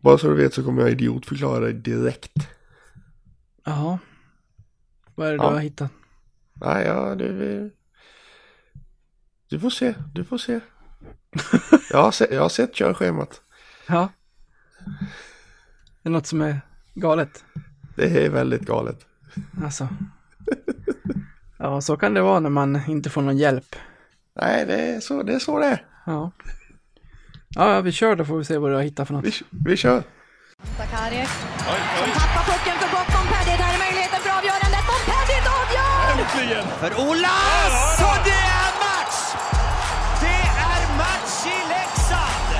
Bara så du vet så kommer jag idiotförklara dig direkt. Jaha. Vad är det Ja. du har hittat? Nej, ja, du... Du får se, du får se. Jag har, se, jag har sett körschemat. Ja. Det är något som är galet. Det är väldigt galet. Alltså. Ja, så kan det vara när man inte får någon hjälp. Nej, det är så det är. Så det är. Ja. Ja, ja, vi kör då får vi se vad du har hittat för något. Vi, vi kör. Sakari som tappar pucken för gott. Montpellier, där är möjligheten för avgörandet. Montpellier avgör! För Ola! Så det är match! Det är match i Leksand!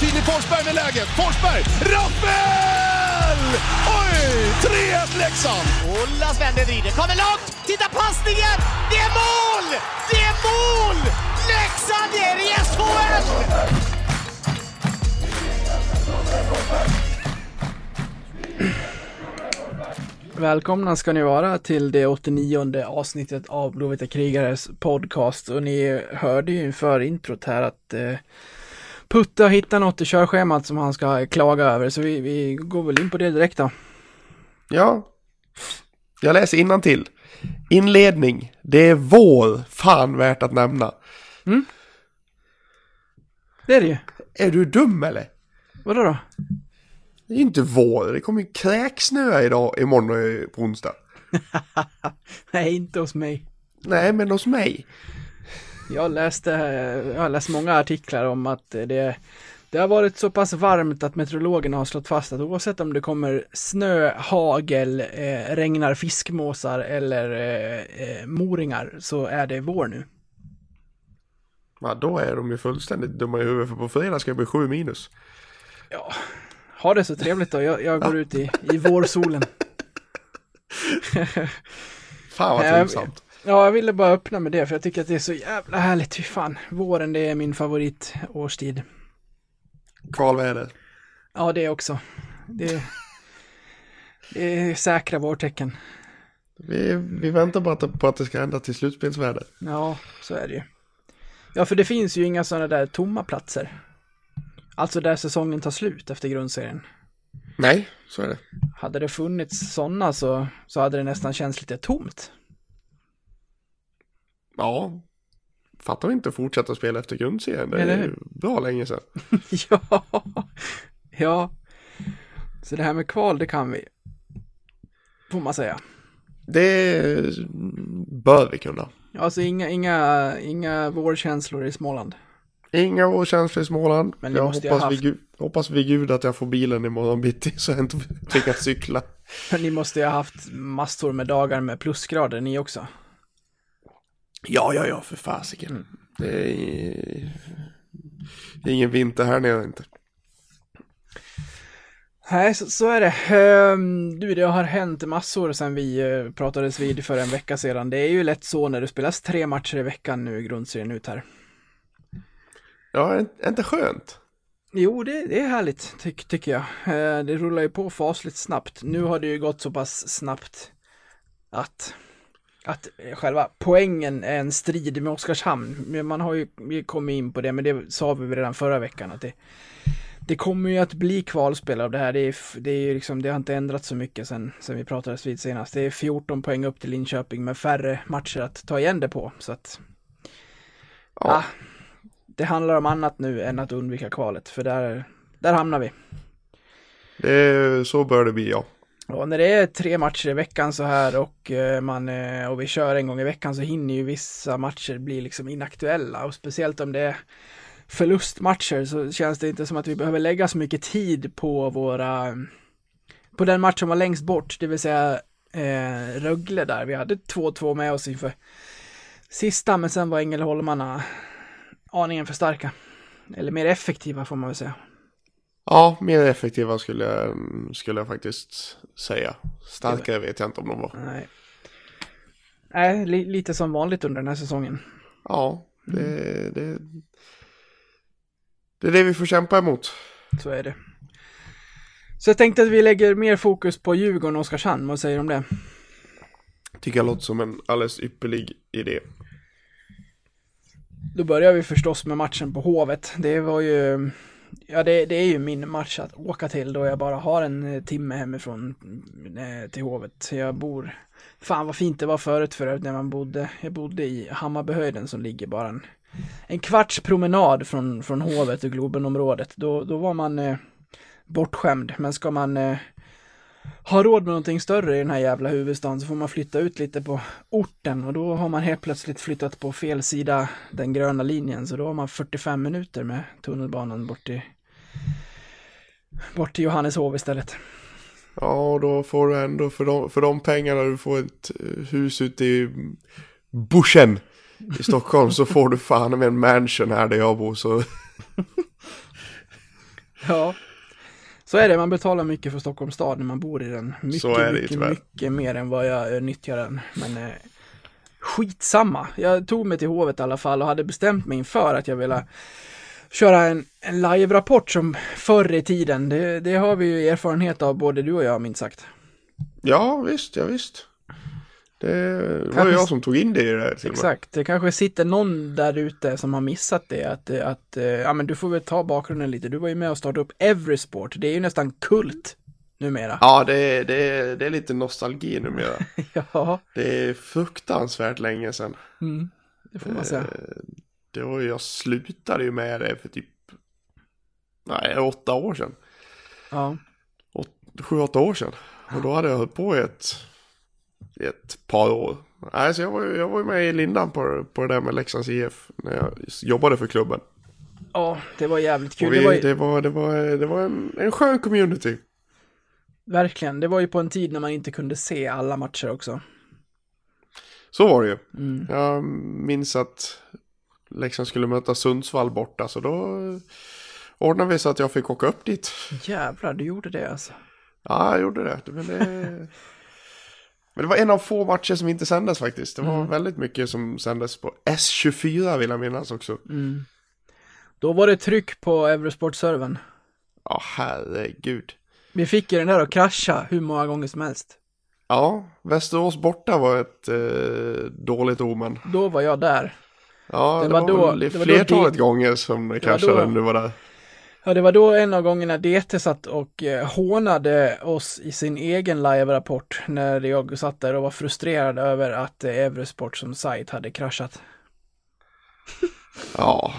Filip Forsberg med läget. Forsberg! Rappel! Oj! 3-1 Leksand! Ola vänder, vrider, kommer långt! Titta passningen! Det är mål! Det är mål! Leksand är i SHL! Välkomna ska ni vara till det 89 avsnittet av Blåvita krigares podcast. Och ni hörde ju inför introt här att eh, Putte har hittat något i körschemat som han ska klaga över. Så vi, vi går väl in på det direkt då. Ja. Jag läser till. Inledning. Det är vår. Fan värt att nämna. Det är det ju. Är du dum eller? Vadå då? Det är ju inte vår. Det kommer ju kräksnöa idag, imorgon och på onsdag. Nej, inte hos mig. Nej, men hos mig. Jag läste, jag har läst många artiklar om att det, det har varit så pass varmt att meteorologerna har slått fast att oavsett om det kommer snö, hagel, eh, regnar fiskmåsar eller eh, eh, moringar så är det vår nu. Ja, då är de ju fullständigt dumma i huvudet för på fredag ska det bli sju minus. Ja, ha det så trevligt då. Jag, jag går ut i, i vårsolen. Fan vad trivsamt. Ja, jag ville bara öppna med det för jag tycker att det är så jävla härligt. Fy fan, våren det är min favoritårstid. Kvalväder. Ja, det också. Det, det är säkra vårtecken. Vi, vi väntar bara på att det ska hända till slutspelsväder. Ja, så är det ju. Ja, för det finns ju inga sådana där tomma platser. Alltså där säsongen tar slut efter grundserien. Nej, så är det. Hade det funnits sådana så, så hade det nästan känts lite tomt. Ja. Fattar vi inte fortsätta spela efter grundserien. Det Eller är hur? bra länge sedan. ja, ja. Så det här med kval, det kan vi. Får man säga. Det bör vi kunna. Alltså inga, inga, inga vårkänslor i Småland. Inga vårkänslor i Småland. Men jag hoppas, ha vid haft. Gud, hoppas vid Gud att jag får bilen imorgon bitti så jag inte tvingas cykla. Men ni måste ju ha haft massor med dagar med plusgrader ni också. Ja, ja, ja, för fasiken. Det, är, det är ingen vinter här nere inte. Nej, så, så är det. Ehm, du, det har hänt massor sedan vi eh, pratades vid för en vecka sedan. Det är ju lätt så när det spelas tre matcher i veckan nu i grundserien ut här. Ja, är inte skönt? Jo, det, det är härligt, tyck, tycker jag. Eh, det rullar ju på fasligt snabbt. Nu har det ju gått så pass snabbt att, att eh, själva poängen är en strid med Oskarshamn. Man har ju kommit in på det, men det sa vi redan förra veckan att det, det kommer ju att bli kvalspel av det här. Det, är, det, är liksom, det har inte ändrats så mycket sen, sen vi pratades vid senast. Det är 14 poäng upp till Linköping med färre matcher att ta igen det på. Så att Ja, Ah, det handlar om annat nu än att undvika kvalet, för där, där hamnar vi. det så bör det bli ja. Och när det är tre matcher i veckan så här och, eh, man, eh, och vi kör en gång i veckan så hinner ju vissa matcher bli liksom inaktuella och speciellt om det är förlustmatcher så känns det inte som att vi behöver lägga så mycket tid på våra på den match som var längst bort, det vill säga eh, Rögle där. Vi hade 2-2 med oss inför sista, men sen var Ängelholmarna aningen för starka. Eller mer effektiva får man väl säga. Ja, mer effektiva skulle jag, skulle jag faktiskt säga. Starkare vet jag inte om de var. Nej. Nej, li lite som vanligt under den här säsongen. Ja, det, det, det är det vi får kämpa emot. Så är det. Så jag tänkte att vi lägger mer fokus på Djurgården och Oskarshamn. Vad säger du om det? Tycker jag låter som en alldeles ypperlig idé. Då börjar vi förstås med matchen på Hovet. Det var ju Ja, det, det är ju min match att åka till då jag bara har en eh, timme hemifrån mm, eh, till Hovet. Jag bor, fan vad fint det var förut för övrigt när man bodde, jag bodde i Hammarbyhöjden som ligger bara en, en kvarts promenad från, från Hovet och Globenområdet. Då, då var man eh, bortskämd, men ska man eh, ha råd med någonting större i den här jävla huvudstaden så får man flytta ut lite på orten och då har man helt plötsligt flyttat på fel sida den gröna linjen så då har man 45 minuter med tunnelbanan bort till bort till Johanneshov istället. Ja, och då får du ändå för de, för de pengarna du får ett eh, hus ute i bushen i Stockholm så får du fan med en mansion här där jag bor så Ja, så är det. Man betalar mycket för Stockholms stad när man bor i den. Mycket, Så är det mycket, tyvärr. mycket mer än vad jag eh, nyttjar den. Men eh, skitsamma. Jag tog mig till hovet i alla fall och hade bestämt mig inför att jag ville köra en, en live-rapport som förr i tiden. Det, det har vi ju erfarenhet av både du och jag minst sagt. ja visst, ja visst. Det var Kanske- jag som tog in det i det här till. Exakt, det kanske sitter någon där ute som har missat det. Att, att eh, ja men du får väl ta bakgrunden lite. Du var ju med och startade upp Everysport. Det är ju nästan kult numera. Ja, det är, det, är, det är lite nostalgi numera. Ja, Det är fruktansvärt länge sedan. mm, det får man säga. Eh, Det var jag slutade ju med det för typ, nej, åtta år sedan. Ja. Sju, åtta år sedan. Och då hade jag hållit på i ett, ett par år. Nej, så jag var, jag var med i lindan på, på det där med Leksands IF när jag jobbade för klubben. Ja, det var jävligt kul. Vi, det var ju, det var, det var, det var en, en skön community. Verkligen, det var ju på en tid när man inte kunde se alla matcher också. Så var det ju. Mm. Jag minns att Leksand skulle möta Sundsvall borta så då ordnade vi så att jag fick åka upp dit. Jävlar, du gjorde det alltså. Ja, jag gjorde det. Men det, men det var en av få matcher som inte sändes faktiskt. Det var Mm. väldigt mycket som sändes på S24 vill jag minnas också. Mm. Då var det tryck på Eurosport-servern. Ja, herregud. Vi fick ju den där att krascha hur många gånger som helst. Ja, Västerås borta var ett eh, dåligt omen. Då var jag där. Ja, Det det, var var, då- det var då flertalet gånger som det kraschade när du var där. Ja, det var då en av gångerna DT satt och eh, hånade oss i sin egen live-rapport när jag satt där och var frustrerad över att eh, Eurosport som sajt hade kraschat. Ja,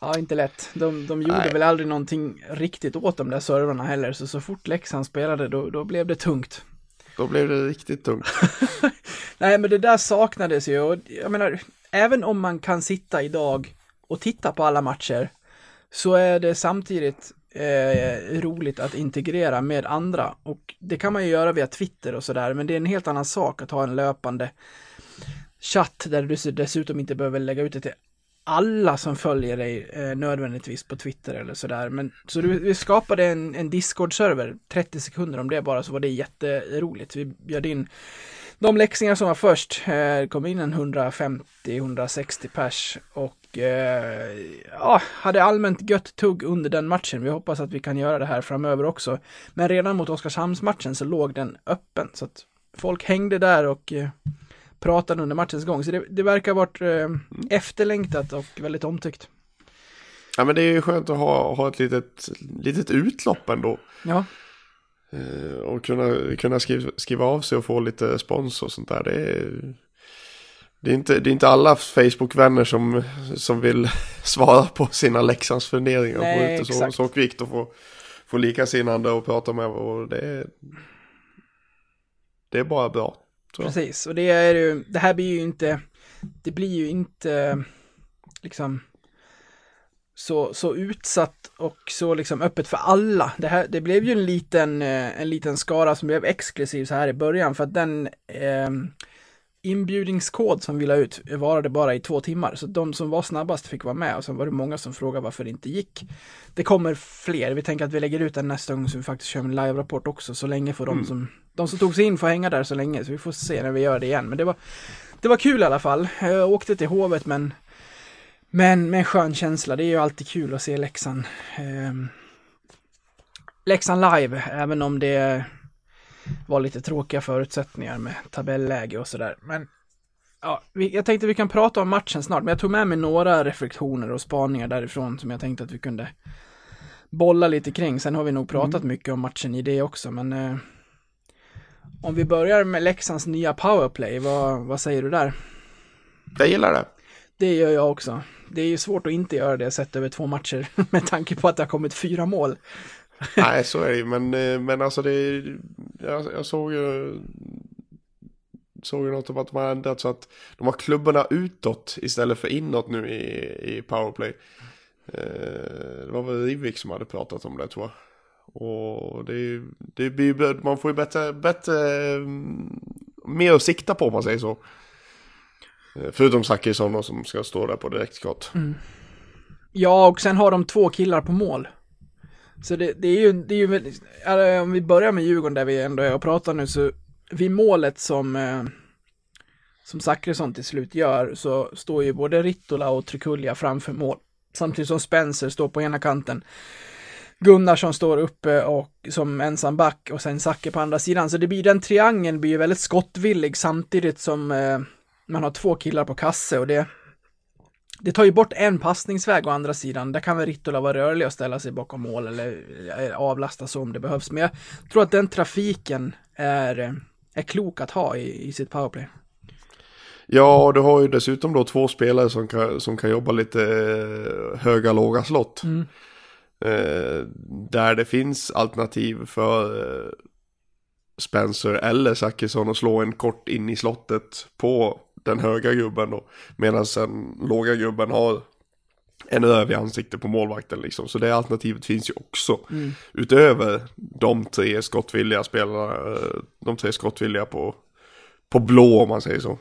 Ja, inte lätt. De, de gjorde Nej. väl aldrig någonting riktigt åt de där servrarna heller, så så fort Leksand spelade då, då blev det tungt. då blev det riktigt tungt. Nej, men det där saknades ju och jag menar, även om man kan sitta idag och titta på alla matcher så är det samtidigt eh, roligt att integrera med andra och det kan man ju göra via Twitter och sådär, men det är en helt annan sak att ha en löpande chatt där du dessutom inte behöver lägga ut det till alla som följer dig eh, nödvändigtvis på Twitter eller sådär. Men så du, vi skapade en, en Discord-server, 30 sekunder om det bara, så var det jätteroligt. Vi bjöd in de läxingar som var först. Eh, det kom in en 150-160 pers och eh, ja, hade allmänt gött tugg under den matchen. Vi hoppas att vi kan göra det här framöver också. Men redan mot Oskarshamnsmatchen så låg den öppen så att folk hängde där och eh, pratade under matchens gång. Så det, det verkar ha varit eh, efterlängtat och väldigt omtyckt. Ja, men det är ju skönt att ha, ha ett litet, litet utlopp ändå. Ja, Eh, Och kunna, kunna skriva, skriva av sig och få lite spons och sånt där. Det är, det är, inte, det är inte alla Facebook-vänner som, som vill svara på sina Leksands funderingar. Nej, och få ut det så, så kvickt och få, få likasinnande och prata med. Och det, är, det är bara bra. precis. Och det är ju, det här blir ju inte, det blir ju inte liksom så, så utsatt och så liksom öppet för alla. Det, här, det blev ju en liten, eh, en liten skara som blev exklusiv så här i början för att den eh, inbjudningskod som vi la ut varade bara i två timmar. Så de som var snabbast fick vara med och sen var det många som frågade varför det inte gick. Det kommer fler. Vi tänker att vi lägger ut den nästa gång så vi faktiskt kör en live-rapport också. Så länge får de som, de som tog sig in får hänga där så länge. Så vi får se när vi gör det igen. Men det var, det var kul i alla fall. Jag åkte till Hovet men men med en skön känsla. Det är ju alltid kul att se Leksand. Eh, Leksand live, även om det var lite tråkiga förutsättningar med tabelläge och sådär. Men Ja, vi, jag tänkte vi kan prata om matchen snart, men jag tog med mig några reflektioner och spaningar därifrån som jag tänkte att vi kunde bolla lite kring. Sen har vi nog pratat Mm. mycket om matchen i det också, men eh, om vi börjar med Leksands nya powerplay, vad, vad säger du där? Jag gillar det. Det gör jag också. Det är ju svårt att inte göra det sett över två matcher med tanke på att det har kommit fyra mål. Nej, så är det ju. Men, eh, men alltså det är, jag, jag såg ju, såg ju något om att de har ändrat så att de har klubborna utåt istället för inåt nu i, i powerplay. Eh, det var väl Rivik som hade pratat om det tror jag. Och det, är ju- det blir ju- man får ju bättre, bättre, mm, mer att sikta på om man säger så. Eh, förutom Zachrisson då, som ska stå där på direktskott. Mm. Ja, och sen har de två killar på mål. Så det, det är ju, det är ju väldigt, alltså, om vi börjar med Djurgården där vi ändå är och pratar nu så vid målet som eh, som Zachrisson till slut gör så står ju både Rittola och Trikulja framför mål. Samtidigt som Spencer står på ena kanten. Gunnarsson står uppe och som ensam back och sen Zacke på andra sidan. Så det blir den triangeln blir ju väldigt skottvillig samtidigt som eh, man har två killar på kasse och det det tar ju bort en passningsväg å andra sidan. Där kan väl Rittola vara rörlig och ställa sig bakom mål eller avlasta så om det behövs. Men jag tror att den trafiken är, är klok att ha i, i sitt powerplay. Ja, du har ju dessutom då två spelare som kan, som kan jobba lite eh, höga, låga slott. Mm. Eh, där det finns alternativ för eh, Spencer eller Zachrisson att slå en kort in i slottet på den höga gubben då. Medan den låga gubben har en öv i ansiktet på målvakten liksom. Så det alternativet finns ju också. Utöver de tre skottvilliga spelarna, eh, de tre skottvilliga på, på blå om man säger så.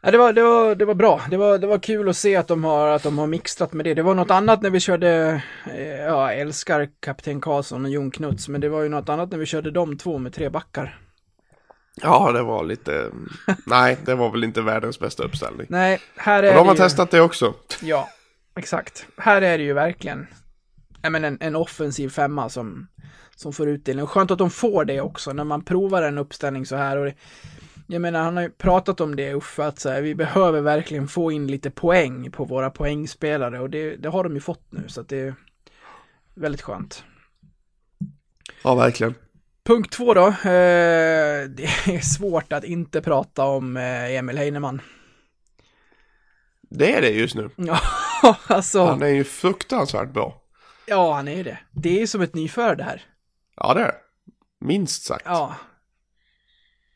Ja, det, var, det, var, det var bra. Det var, det var kul att se att de, har, att de har mixtrat med det. Det var något annat när vi körde, eh, ja, älskar Kapten Karlsson och Jon Knuts, men det var ju något annat när vi körde de två med tre backar. Ja, det var lite... Nej, det var väl inte världens bästa uppställning. Nej, här är Men de har det ju... testat det också. Ja, exakt. Här är det ju verkligen men en, en offensiv femma som, som får utdelning. Och skönt att de får det också när man provar en uppställning så här. Och det, jag menar, han har ju pratat om det Uffe, att så här, vi behöver verkligen få in lite poäng på våra poängspelare och det, det har de ju fått nu så att det är väldigt skönt. Ja, verkligen. Punkt två då. Eh, det är svårt att inte prata om eh, Emil Heinemann. Det är det just nu. Ja, alltså. Han är ju fruktansvärt bra. Ja, han är ju det. Det är som ett nyfödd här. Ja, det är det. Minst sagt. Ja.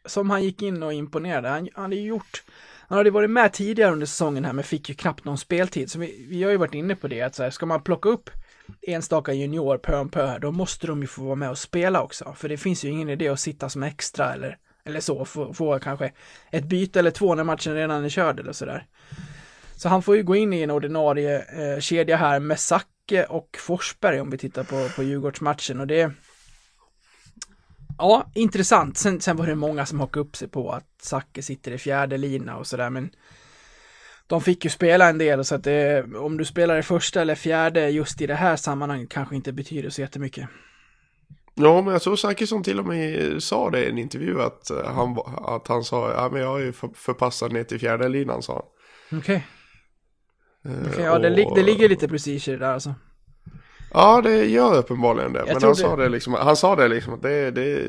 Som han gick in och imponerade. Han, han hade ju gjort, han hade varit med tidigare under säsongen här men fick ju knappt någon speltid. Så vi, vi har ju varit inne på det att så här, ska man plocka upp enstaka junior pö om pö då måste de ju få vara med och spela också. För det finns ju ingen idé att sitta som extra eller, eller så, få, få kanske ett byte eller två när matchen redan är körd eller sådär. Så han får ju gå in i en ordinarie eh, kedja här med Zacke och Forsberg om vi tittar på, på Djurgårdsmatchen och det Ja, intressant. Sen, sen var det många som hakade upp sig på att Zacke sitter i fjärde lina och sådär, men de fick ju spela en del, så att det, om du spelar i första eller fjärde just i det här sammanhanget kanske inte betyder så jättemycket. Ja, men jag tror Zachrisson till och med sa det i en intervju att eh, han, att han sa ja, men jag är ju för- förpassad ner till fjärde linan, sa han. Okej, Eh, okay, ja, det, lig, det ligger lite prestige i det där alltså. Ja, det gör uppenbarligen det. Men tror han det- sa det liksom, han sa det liksom att det, det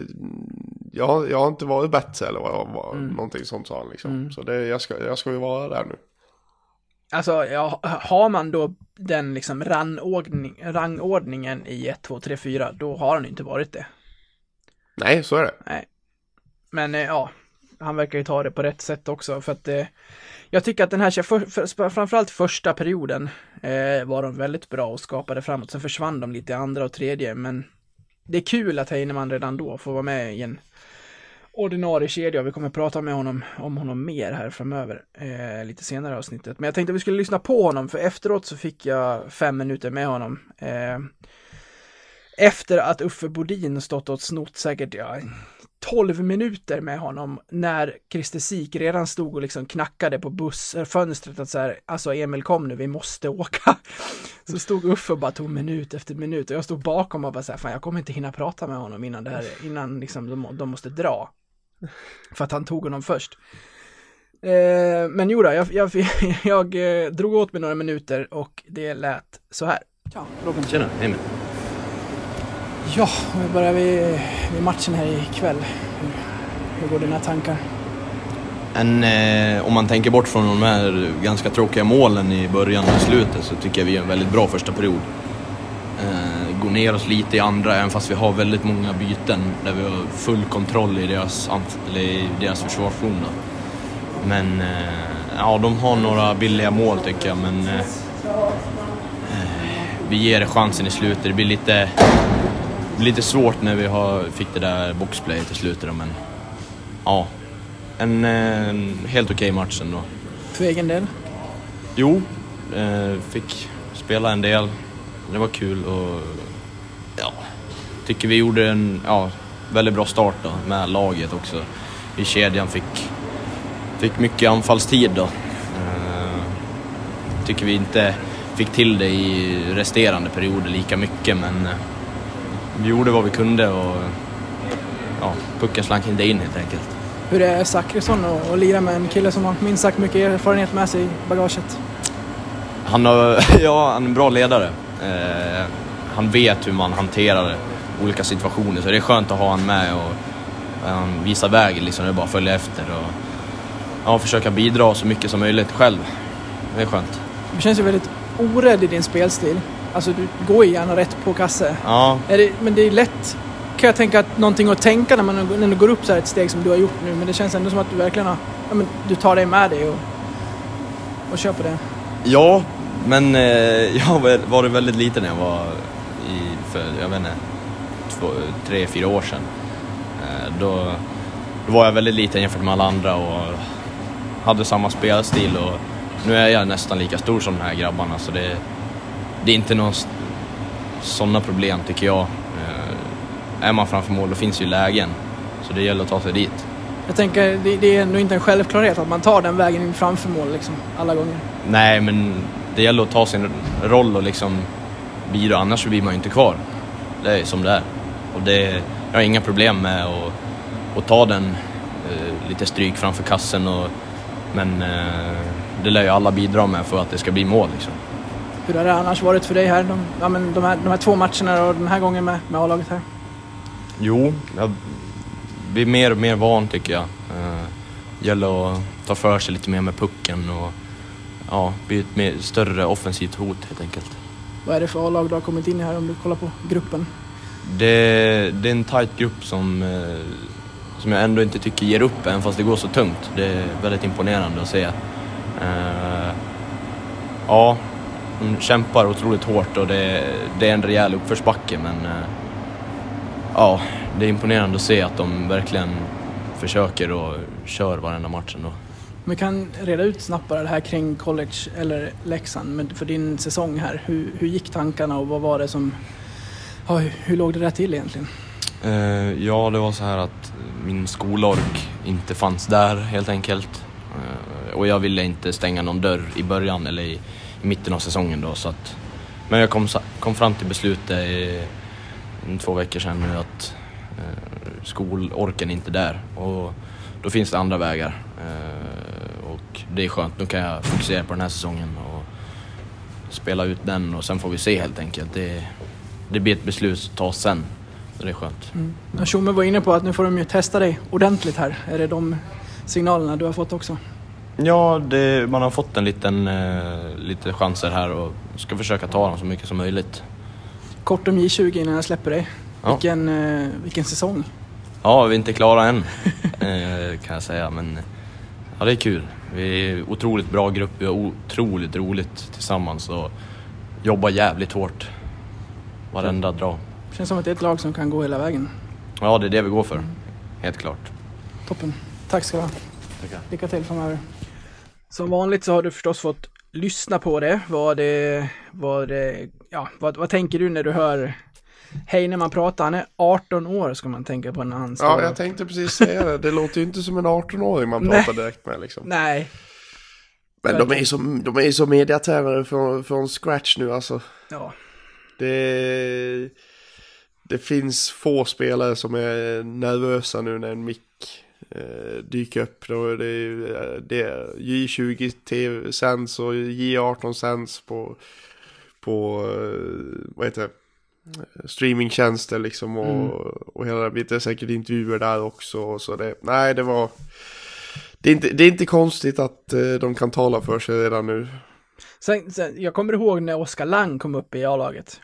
jag, har- jag har inte varit bättre eller vad, vad Mm. någonting sånt sa han liksom. Så det, jag, ska, jag ska ju vara där nu. Alltså, ja, har man då den liksom rangordning, rangordningen i 1, 2, 3, 4, då har han inte varit det. Nej, så är det. Nej. Men eh, ja, han verkar ju ta det på rätt sätt också för att eh, jag tycker att den här, för, för, framförallt första perioden eh, var de väldigt bra och skapade framåt. Sen försvann de lite i andra och tredje, men det är kul att Heinemann redan då får vara med i en ordinarie kedja och vi kommer prata med honom om honom mer här framöver eh, lite senare i avsnittet. Men jag tänkte att vi skulle lyssna på honom för efteråt så fick jag fem minuter med honom. Eh, efter att Uffe Bodin stått och snott säkert ja, 12 minuter med honom när Christer Sik redan stod och liksom knackade på bussfönstret eh, att så här, alltså Emil kom nu, vi måste åka. Så stod Uffe och bara tog minut efter minut och jag stod bakom och bara så här, fan jag kommer inte hinna prata med honom innan det här, innan liksom de, de måste dra. För att han tog honom först. Eh, men jo då, jag, jag, jag, eh, drog åt mig några minuter och det lät så här. Ja, Robin. Tjena, hej med. Ja, vi börjar vid, vid matchen här ikväll. Hur, hur går dina tankar? En, eh, om man tänker bort från de här ganska tråkiga målen i början och slutet så tycker jag vi är en väldigt bra första period. Eh, går ner oss lite i andra, även fast vi har väldigt många byten där vi har full kontroll i deras, eller i deras försvarszon. Men eh, ja, de har några billiga mål tycker jag, men eh, vi ger det chansen i slutet. Det blir lite, lite svårt när vi har, fick det där boxplayet i slutet men ja, en, en helt okej match ändå. För egen del? Jo, fick spela en del. Det var kul och ja, tycker vi gjorde en ja, väldigt bra start då med laget också. I kedjan fick, fick mycket anfallstid då. Eh, tycker vi inte fick till det i resterande perioder lika mycket men eh, vi gjorde vad vi kunde och ja, pucken slank inte in helt enkelt. Hur är Zachrisson att lira med en kille som har minst sagt mycket erfarenhet med sig i bagaget? Han, har, ja, han är en bra ledare. Eh, han vet hur man hanterar olika situationer så det är skönt att ha han med och eh, visa vägen liksom. Det är bara att följa efter och ja, försöka bidra så mycket som möjligt själv. Det är skönt. Du känns ju väldigt orädd i din spelstil. Alltså du går ju gärna rätt på kasse. Ja, det, men det är lätt, kan jag tänka, att någonting att tänka när man när du går upp så här ett steg som du har gjort nu. Men det känns ändå som att du verkligen har, ja, men du tar dig med dig och, och kör på det. ja men eh, jag har varit väldigt liten när jag var i, för, jag vet inte, två, tre, fyra år sedan. Eh, då, då var jag väldigt liten jämfört med alla andra och hade samma spelstil och nu är jag nästan lika stor som de här grabbarna så det, det är inte några sådana problem tycker jag. Eh, är man framför mål då finns ju lägen så det gäller att ta sig dit. Jag tänker, det, det är ändå inte en självklarhet att man tar den vägen in framför mål liksom, alla gånger. Nej, men det gäller att ta sin roll och liksom bidra, annars blir man ju inte kvar. Det är som det är. Och det, jag har inga problem med att, att ta den eh, lite stryk framför kassen och, men eh, det lär ju alla bidra med för att det ska bli mål liksom. Hur har det annars varit för dig här, de, ja, men de, här, de här två matcherna och den här gången med, med A-laget här? Jo, jag blir mer och mer van tycker jag. Eh, gäller att ta för sig lite mer med pucken och ja, bli ett mer, större offensivt hot helt enkelt. Vad är det för A-lag du har kommit in i här om du kollar på gruppen? Det, det är en tight grupp som, eh, som jag ändå inte tycker ger upp även fast det går så tungt. Det är väldigt imponerande att se. Eh, ja, de kämpar otroligt hårt och det, det är en rejäl uppförsbacke men eh, ja, det är imponerande att se att de verkligen försöker och kör varenda match ändå. Vi kan reda ut snabbt det här kring college eller Leksand för din säsong här. Hur, hur gick tankarna och vad var det som... Ja, hur, hur låg det där till egentligen? Uh, ja, det var så här att min skolork inte fanns där helt enkelt. Uh, och jag ville inte stänga någon dörr i början eller i, i mitten av säsongen då. Så att, men jag kom, kom fram till beslutet i, två veckor sedan nu att uh, skolorken är inte där. Och då finns det andra vägar. Uh, det är skönt, nu kan jag fokusera på den här säsongen och spela ut den och sen får vi se helt enkelt. Det, det blir ett beslut som tas sen. Så det är skönt. Ja, Tjomme var inne på att nu får de ju testa dig ordentligt här. Är det de signalerna du har fått också? Ja, det, man har fått en liten, eh, lite chanser här och ska försöka ta dem så mycket som möjligt. Kort om J20 innan jag släpper dig. Ja. Vilken, eh, vilken säsong. Ja, vi är inte klara än eh, kan jag säga, men ja, det är kul. Vi är en otroligt bra grupp, vi har otroligt roligt tillsammans och jobbar jävligt hårt. Varenda dag. Känns som att det är ett lag som kan gå hela vägen. Ja, det är det vi går för. Helt klart. Toppen. Tack ska du ha. Tackar. Lycka till framöver. Som vanligt så har du förstås fått lyssna på det. Vad det, vad det, ja, vad, vad tänker du när du hör Hej när man pratar? Han är 18 år ska man tänka på när han står. Ja, jag tänkte precis säga det. Det låter ju inte som en 18-åring man Nej. pratar direkt med liksom. Nej, Men de är ju som, de är som från, från scratch nu alltså. ja. Det, det finns få spelare som är nervösa nu när en mick eh, dyka upp. Då det, är- det är J20 TV sänds och J18 sänds på, på eh, vad heter det? Streamingtjänster liksom och, Mm. och hela det biten. Säkert intervjuer där också. Så det, nej, det var... Det är, inte, det är inte konstigt att eh, de kan tala för sig redan nu. Sen, sen, jag kommer ihåg när Oskar Lang kom upp i A-laget.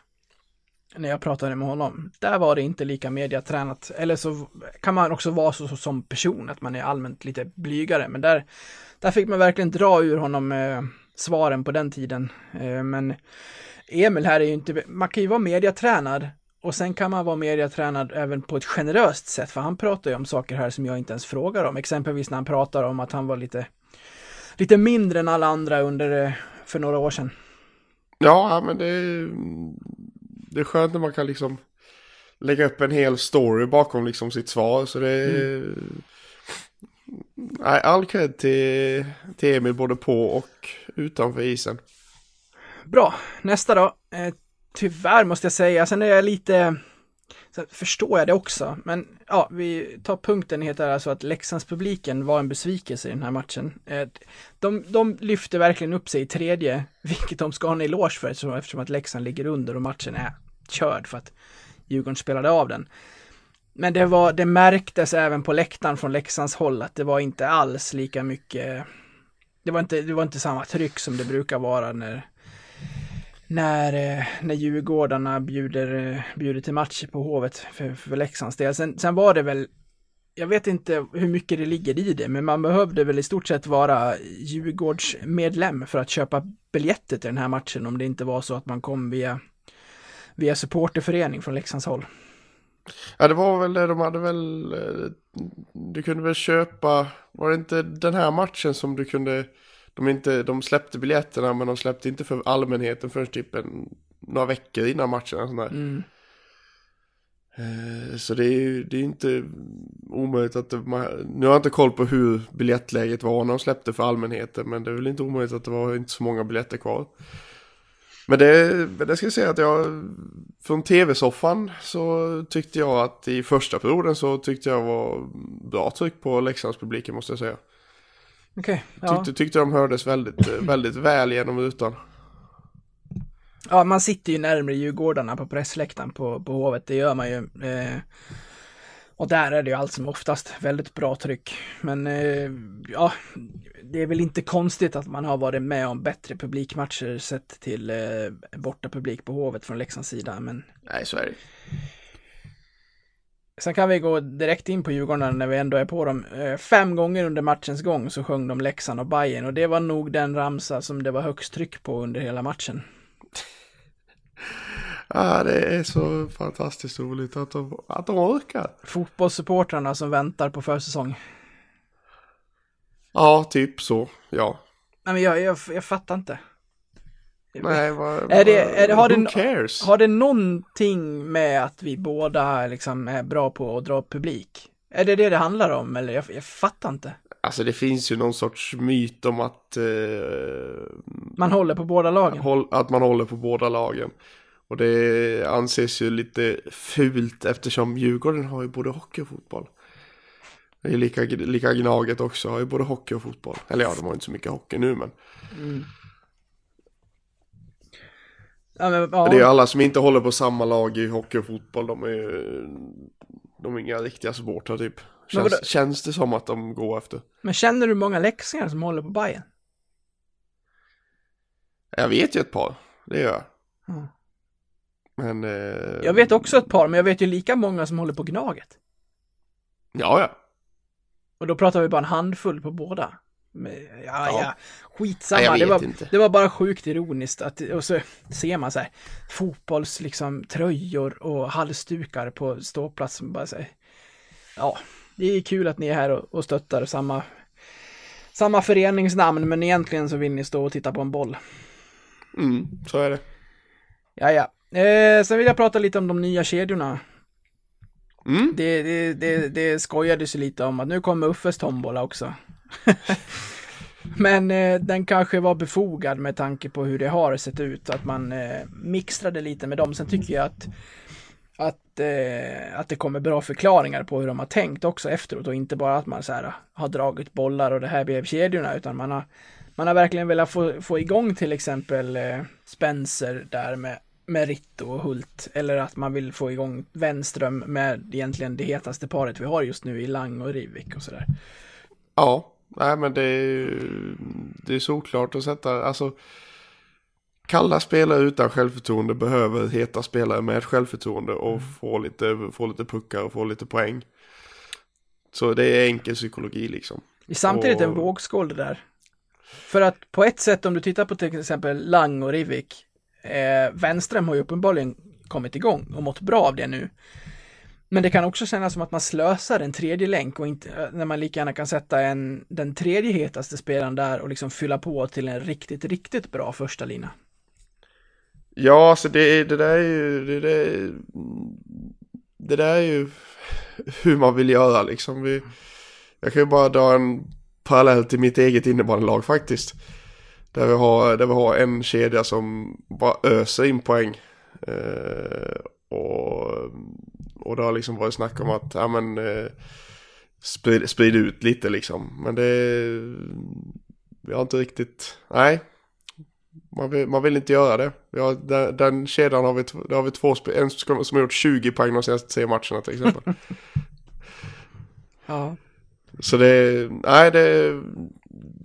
När jag pratade med honom. Där var det inte lika mediatränat. Eller så kan man också vara så, så som person, att man är allmänt lite blygare. Men där, där fick man verkligen dra ur honom eh, svaren på den tiden. Eh, men Emil här är ju inte, man kan ju vara mediatränad och sen kan man vara mediatränad även på ett generöst sätt, för han pratar ju om saker här som jag inte ens frågar om. Exempelvis när han pratar om att han var lite, lite mindre än alla andra under, eh, för några år sedan. Ja, men det är, det är skönt när man kan liksom lägga upp en hel story bakom liksom sitt svar. Så det är... Nej, all cred till, till Emil både på och utanför isen. Bra, nästa då. Eh, tyvärr måste jag säga, sen är jag lite, så förstår jag det också, men ja, vi tar punkten heter alltså att Leksandspubliken var en besvikelse i den här matchen. Eh, de, de lyfte verkligen upp sig i tredje, vilket de ska ha en eloge för eftersom, eftersom att Leksand ligger under och matchen är körd för att Djurgården spelade av den. Men det var, det märktes även på läktaren från Leksands håll att det var inte alls lika mycket, det var inte, det var inte samma tryck som det brukar vara när när, eh, när Djurgårdarna bjuder, eh, bjuder till match på Hovet för, för Leksands del. Sen, sen var det väl, jag vet inte hur mycket det ligger i det, men man behövde väl i stort sett vara Djurgårdsmedlem för att köpa biljetter till den här matchen om det inte var så att man kom via, via supporterförening från Leksands håll. Ja, det var väl det de hade väl... Eh, du kunde väl köpa... Var det inte den här matchen som du kunde... De, inte, de släppte biljetterna men de släppte inte för allmänheten förrän typ en, några veckor innan matchen. och Sånt där. Mm. Eh, Så det är ju det är inte omöjligt att det, man, Nu har jag inte koll på hur biljettläget var när de släppte för allmänheten Men det är väl inte omöjligt att det var inte så många biljetter kvar Men det, det ska jag säga att jag Från tv-soffan så tyckte jag att i första perioden så tyckte jag var bra tryck på Leksandspubliken måste jag säga Okej, ja. Tyckte, tyckte de hördes väldigt, eh, väldigt väl genom rutan ja, man sitter ju närmare Djurgårdarna på pressläktaren på, på Hovet, det gör man ju. Eh, och där är det ju allt som oftast väldigt bra tryck. Men eh, ja, det är väl inte konstigt att man har varit med om bättre publikmatcher sett till eh, borta publik på Hovet från Leksands sida. Men Nej så är det sen kan vi gå direkt in på Djurgården när vi ändå är på dem. Eh, fem gånger under matchens gång så sjöng de Leksand och Bayern och det var nog den ramsa som det var högst tryck på under hela matchen. Ja det är så fantastiskt roligt att de, att de orkar Fotbollssupportrarna som väntar på försäsong. Ja typ så, ja Nej men jag, jag, jag fattar inte. Nej, vad, Är det- är det- har who det- cares? Har det någonting med att vi båda liksom är bra på att dra upp publik? Är det det det handlar om eller? Jag, jag fattar inte. Alltså det finns ju någon sorts myt om att, eh, Man håller på båda lagen. håll, att man håller på båda lagen. Och det anses ju lite fult eftersom Djurgården har ju både hockey och fotboll. Det är lika, lika Gnaget också, har ju både hockey och fotboll. Eller ja, de har inte så mycket hockey nu men. Ja, men, Men Det är ja. alla som inte håller på samma lag i hockey och fotboll, de är ju, de är inga riktiga supportrar typ. Men vadå? Känns, känns det som att de går efter. men känner du många leksingar som håller på Bayern? Jag vet ju ett par, det gör jag. Mm. Men... Eh, Jag vet också ett par, men jag vet ju lika många som håller på Gnaget. Ja, ja. Och då pratar vi bara en handfull på båda. Ja, ja, Ja. skitsamma. Jag det, var, inte. det var bara sjukt ironiskt att, och så ser man så här fotbolls liksom tröjor och halsdukar på ståplats. Bara så här, ja, det är kul att ni är här och, och stöttar samma, samma föreningsnamn, men egentligen så vill ni stå och titta på en boll. Mm, så är det. Ja, ja. Eh, sen vill jag prata lite om de nya kedjorna. Mm. Det, det, det, det skojades ju lite om att nu kommer Uffes tombola också. Men eh, den kanske var befogad med tanke på hur det har sett ut, att man eh, mixtrade lite med dem. Sen tycker jag att att, eh, att det kommer bra förklaringar på hur de har tänkt också efteråt och inte bara att man så här ah, har dragit bollar och det här blev kedjorna utan man har, man har verkligen velat få, få igång till exempel eh, Spencer där med, med Ritto och Hult eller att man vill få igång Wenström med egentligen det hetaste paret vi har just nu i Lang och Rivik och sådär. Ja, nej men det är ju det är såklart att sätta, alltså kalla spelare utan självförtroende behöver heta spelare med självförtroende och Mm. få, lite, få lite puckar och få lite poäng. Så det är enkel psykologi liksom. Samtidigt en Och- vågskål det där. För att på ett sätt om du tittar på till exempel Lang och Rivik, eh, Wenström har ju uppenbarligen kommit igång och mått bra av det nu. Men det kan också kännas som att man slösar en tredje länk och inte, eh, när man lika gärna kan sätta en, den tredje hetaste spelaren där och liksom fylla på till en riktigt, riktigt bra första lina. Ja, alltså det, det där är ju, det, det, det där är ju hur man vill göra liksom. Vi, jag kan ju bara dra en parallell till mitt eget innebandylag faktiskt. Där vi har, där vi har en kedja som bara öser in poäng. Eh, och, och det har liksom varit snack om att, ja men, eh, sprid, sprid ut lite liksom. Men det, vi har inte riktigt, nej. Man vill, man vill inte göra det. Vi har, den, den kedjan har vi, där har vi två spel, en som har gjort 20 poäng de senaste tre matcherna till exempel. Ja. Så det, nej det,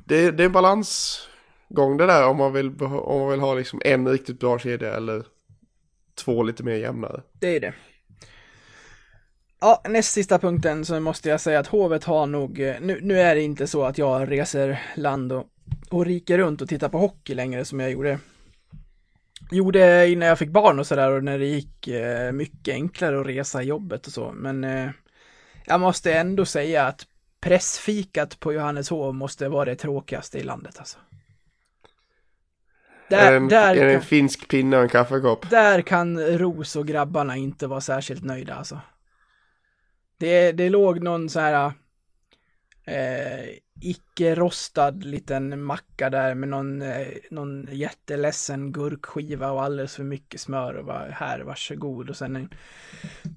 det, det är en balansgång det där om man vill, om man vill ha liksom en riktigt bra kedja eller två lite mer jämnare. Det är det. Ja, näst sista punkten så måste jag säga att hovet har nog, eh, nu, nu är det inte så att jag reser land och, och riker runt och tittar på hockey längre som jag gjorde. Gjorde innan jag fick barn och sådär och när det gick eh, mycket enklare att resa jobbet och så, men eh, jag måste ändå säga att pressfikat på Johanneshov måste vara det tråkigaste i landet alltså. är det Där, en, där, är det en kan, finsk pinne och en kaffekopp? där kan Ros och grabbarna inte vara särskilt nöjda alltså. Det, det låg någon så här eh, icke-rostad liten macka där med någon, eh, någon jätteledsen gurkskiva och alldeles för mycket smör och bara här, varsågod. Och sen en,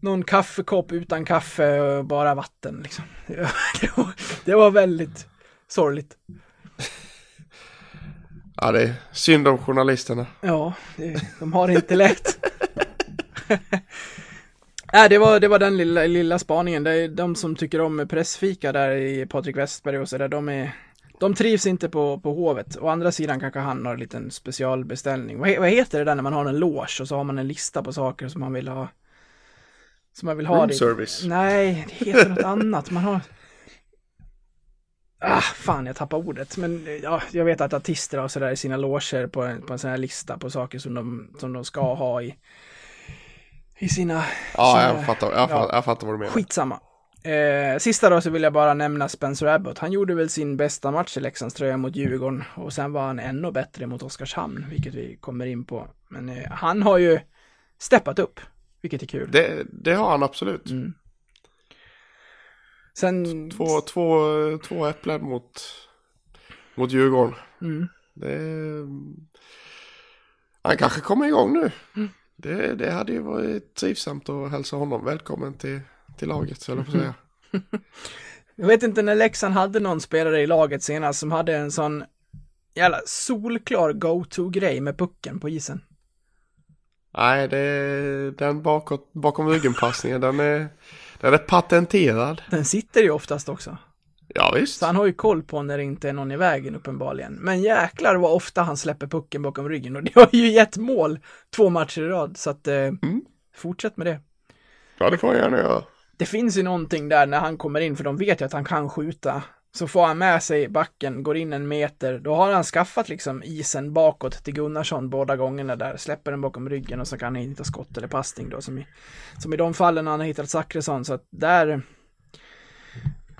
någon kaffekopp utan kaffe och bara vatten liksom. Det var, det var, väldigt sorgligt. Ja det är synd om journalisterna. Ja, det, de har det inte lätt. Nej, det var, det var den lilla, lilla spaningen. Det är de som tycker om pressfika där i Patrik Westberg och sådär, de är de trivs inte på, på Hovet. Å andra sidan kanske han har en liten specialbeställning. Vad, vad heter det där när man har en loge och så har man en lista på saker som man vill ha? Som man vill ha Room det. service. Nej, det heter något annat. Man har... Ah, fan, jag tappar ordet. Men ja, jag vet att artister har sådär i sina loger på en, på en sån här lista på saker som de, som de ska ha i, i sina... Ja, sina- jag fattar, jag, fattar, jag fattar vad du menar. Skitsamma. Eh, sista då så vill jag bara nämna Spencer Abbott. Han gjorde väl sin bästa match i Leksands tröja mot Djurgården och sen var han ännu bättre mot Oskarshamn, vilket vi kommer in på. Men eh, han har ju steppat upp, vilket är kul. Det, det har han absolut. Mm. Sen... Två, två, två äpplen mot, mot Djurgården. Mm. Det, han kanske kommer igång nu. Mm. Det, det hade ju varit trivsamt att hälsa honom välkommen till, till laget, så jag säga. Jag vet inte när Leksand hade någon spelare i laget senast som hade en sån jävla solklar go-to-grej med pucken på isen. Nej, det, den bakåt, bakom ryggen-passningen, den är, den är patenterad. Den sitter ju oftast också. Ja, visst. Så han har ju koll på när det inte är någon i vägen uppenbarligen. Men jäklar vad ofta han släpper pucken bakom ryggen och det har ju gett mål två matcher i rad. Så att eh, fortsätt med det. Ja, det får han gärna göra. Det finns ju någonting där när han kommer in, för de vet ju att han kan skjuta. Så får han med sig backen, går in en meter, då har han skaffat liksom isen bakåt till Gunnarsson båda gångerna där, släpper den bakom ryggen och så kan han hitta skott eller passning då, som i, som i de fallen han har hittat Zachrisson, så att där...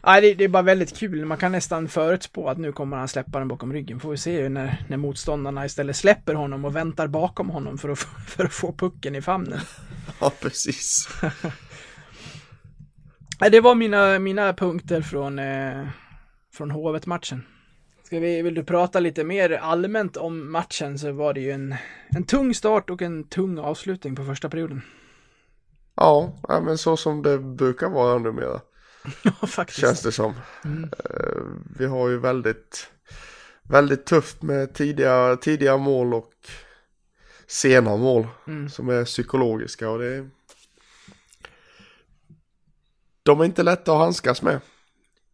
Nej, det, det är bara väldigt kul, man kan nästan förutspå att nu kommer han släppa den bakom ryggen, får vi se ju när, när motståndarna istället släpper honom och väntar bakom honom för att, för att få pucken i famnen. Ja, precis. Det var mina, mina punkter från, eh, från Hovet-matchen. Ska vi, vill du prata lite mer allmänt om matchen så var det ju en, en tung start och en tung avslutning på första perioden. Ja, ja, men så som det brukar vara numera. Ja, faktiskt. Känns det som. Mm. Eh, Vi har ju väldigt, väldigt tufft med tidiga, tidiga mål och sena mål Mm. som är psykologiska och det är... De är inte lätta att handskas med.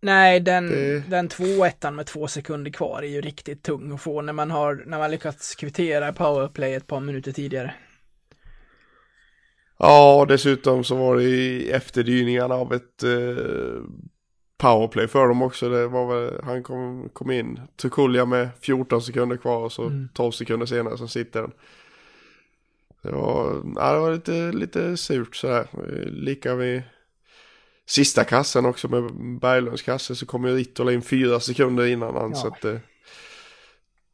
Nej, den, Det- den 2-1 med två sekunder kvar är ju riktigt tung att få när man har, när man lyckats kvittera powerplay ett par minuter tidigare. Ja, och dessutom så var det i efterdyningarna av ett eh, powerplay för dem också. Det var väl, han kom, kom in, Tukulja med 14 sekunder kvar och så Mm. 12 sekunder senare så sitter den. Det var, ja, det var lite, lite surt sådär. Lika vid sista kassen också med Berglunds kasse så kom ju Rittola in fyra sekunder innan han Ja. så att eh,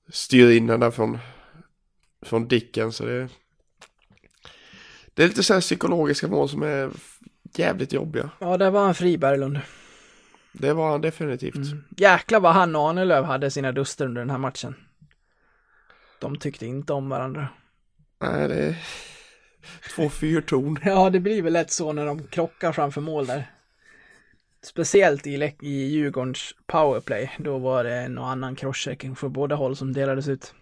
styr in den där från, från Dicken så det det är lite så här psykologiska mål som är jävligt jobbiga. Ja, där var han fri Berglund. Det var han definitivt. Mm. Jäklar vad han och Ahnelöv hade sina duster under den här matchen. De tyckte inte om varandra. Nej, det är två fyrtorn. Ja, det blir väl lätt så när de krockar framför mål där. Speciellt i, i Djurgårdens powerplay. Då var det en och annan crosschecking för båda håll som delades ut.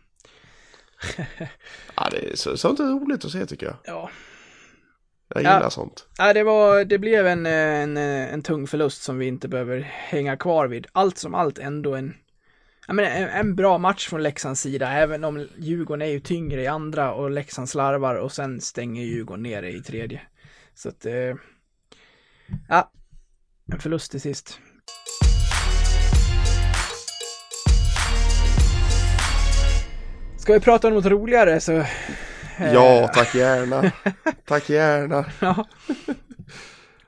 Ja, det är så, sånt är roligt att se tycker jag. Ja, Jag Ja. gillar sånt. Nej, det, var, det blev en, eh, en, eh, en tung förlust som vi inte behöver hänga kvar vid. Allt som allt ändå en, menar, en, en bra match från Leksands sida, även om Djurgården är ju tyngre i andra och Leksand slarvar och sen stänger Djurgården ner i tredje. Så att, eh, ja, en förlust till sist. Ska vi prata om något roligare så... eh, Ja, tack gärna. tack gärna. Ja.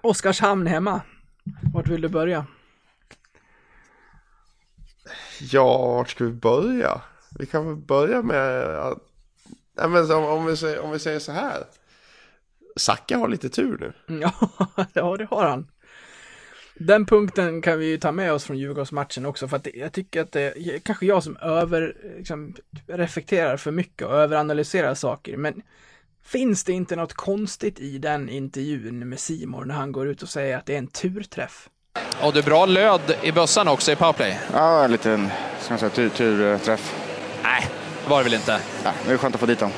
Oskarshamn hemma. Vart vill du börja? Ja, vart ska vi börja? Vi kan väl börja med att... Nej, men om, om, vi säger, om vi säger så här. Zacka har lite tur nu. Ja, ja, det har han. Den punkten kan vi ju ta med oss från Djurgårdsmatchen också, för att det, jag tycker att det är kanske jag som över, liksom, reflekterar för mycket och överanalyserar saker, men finns det inte något konstigt i den intervjun med Simor när han går ut och säger att det är en turträff? Och är bra löd i bössan också i powerplay. Ja, en liten ska man säga, tur, turträff. Nej, det var det väl inte. Ja, det är skönt att få dit dem.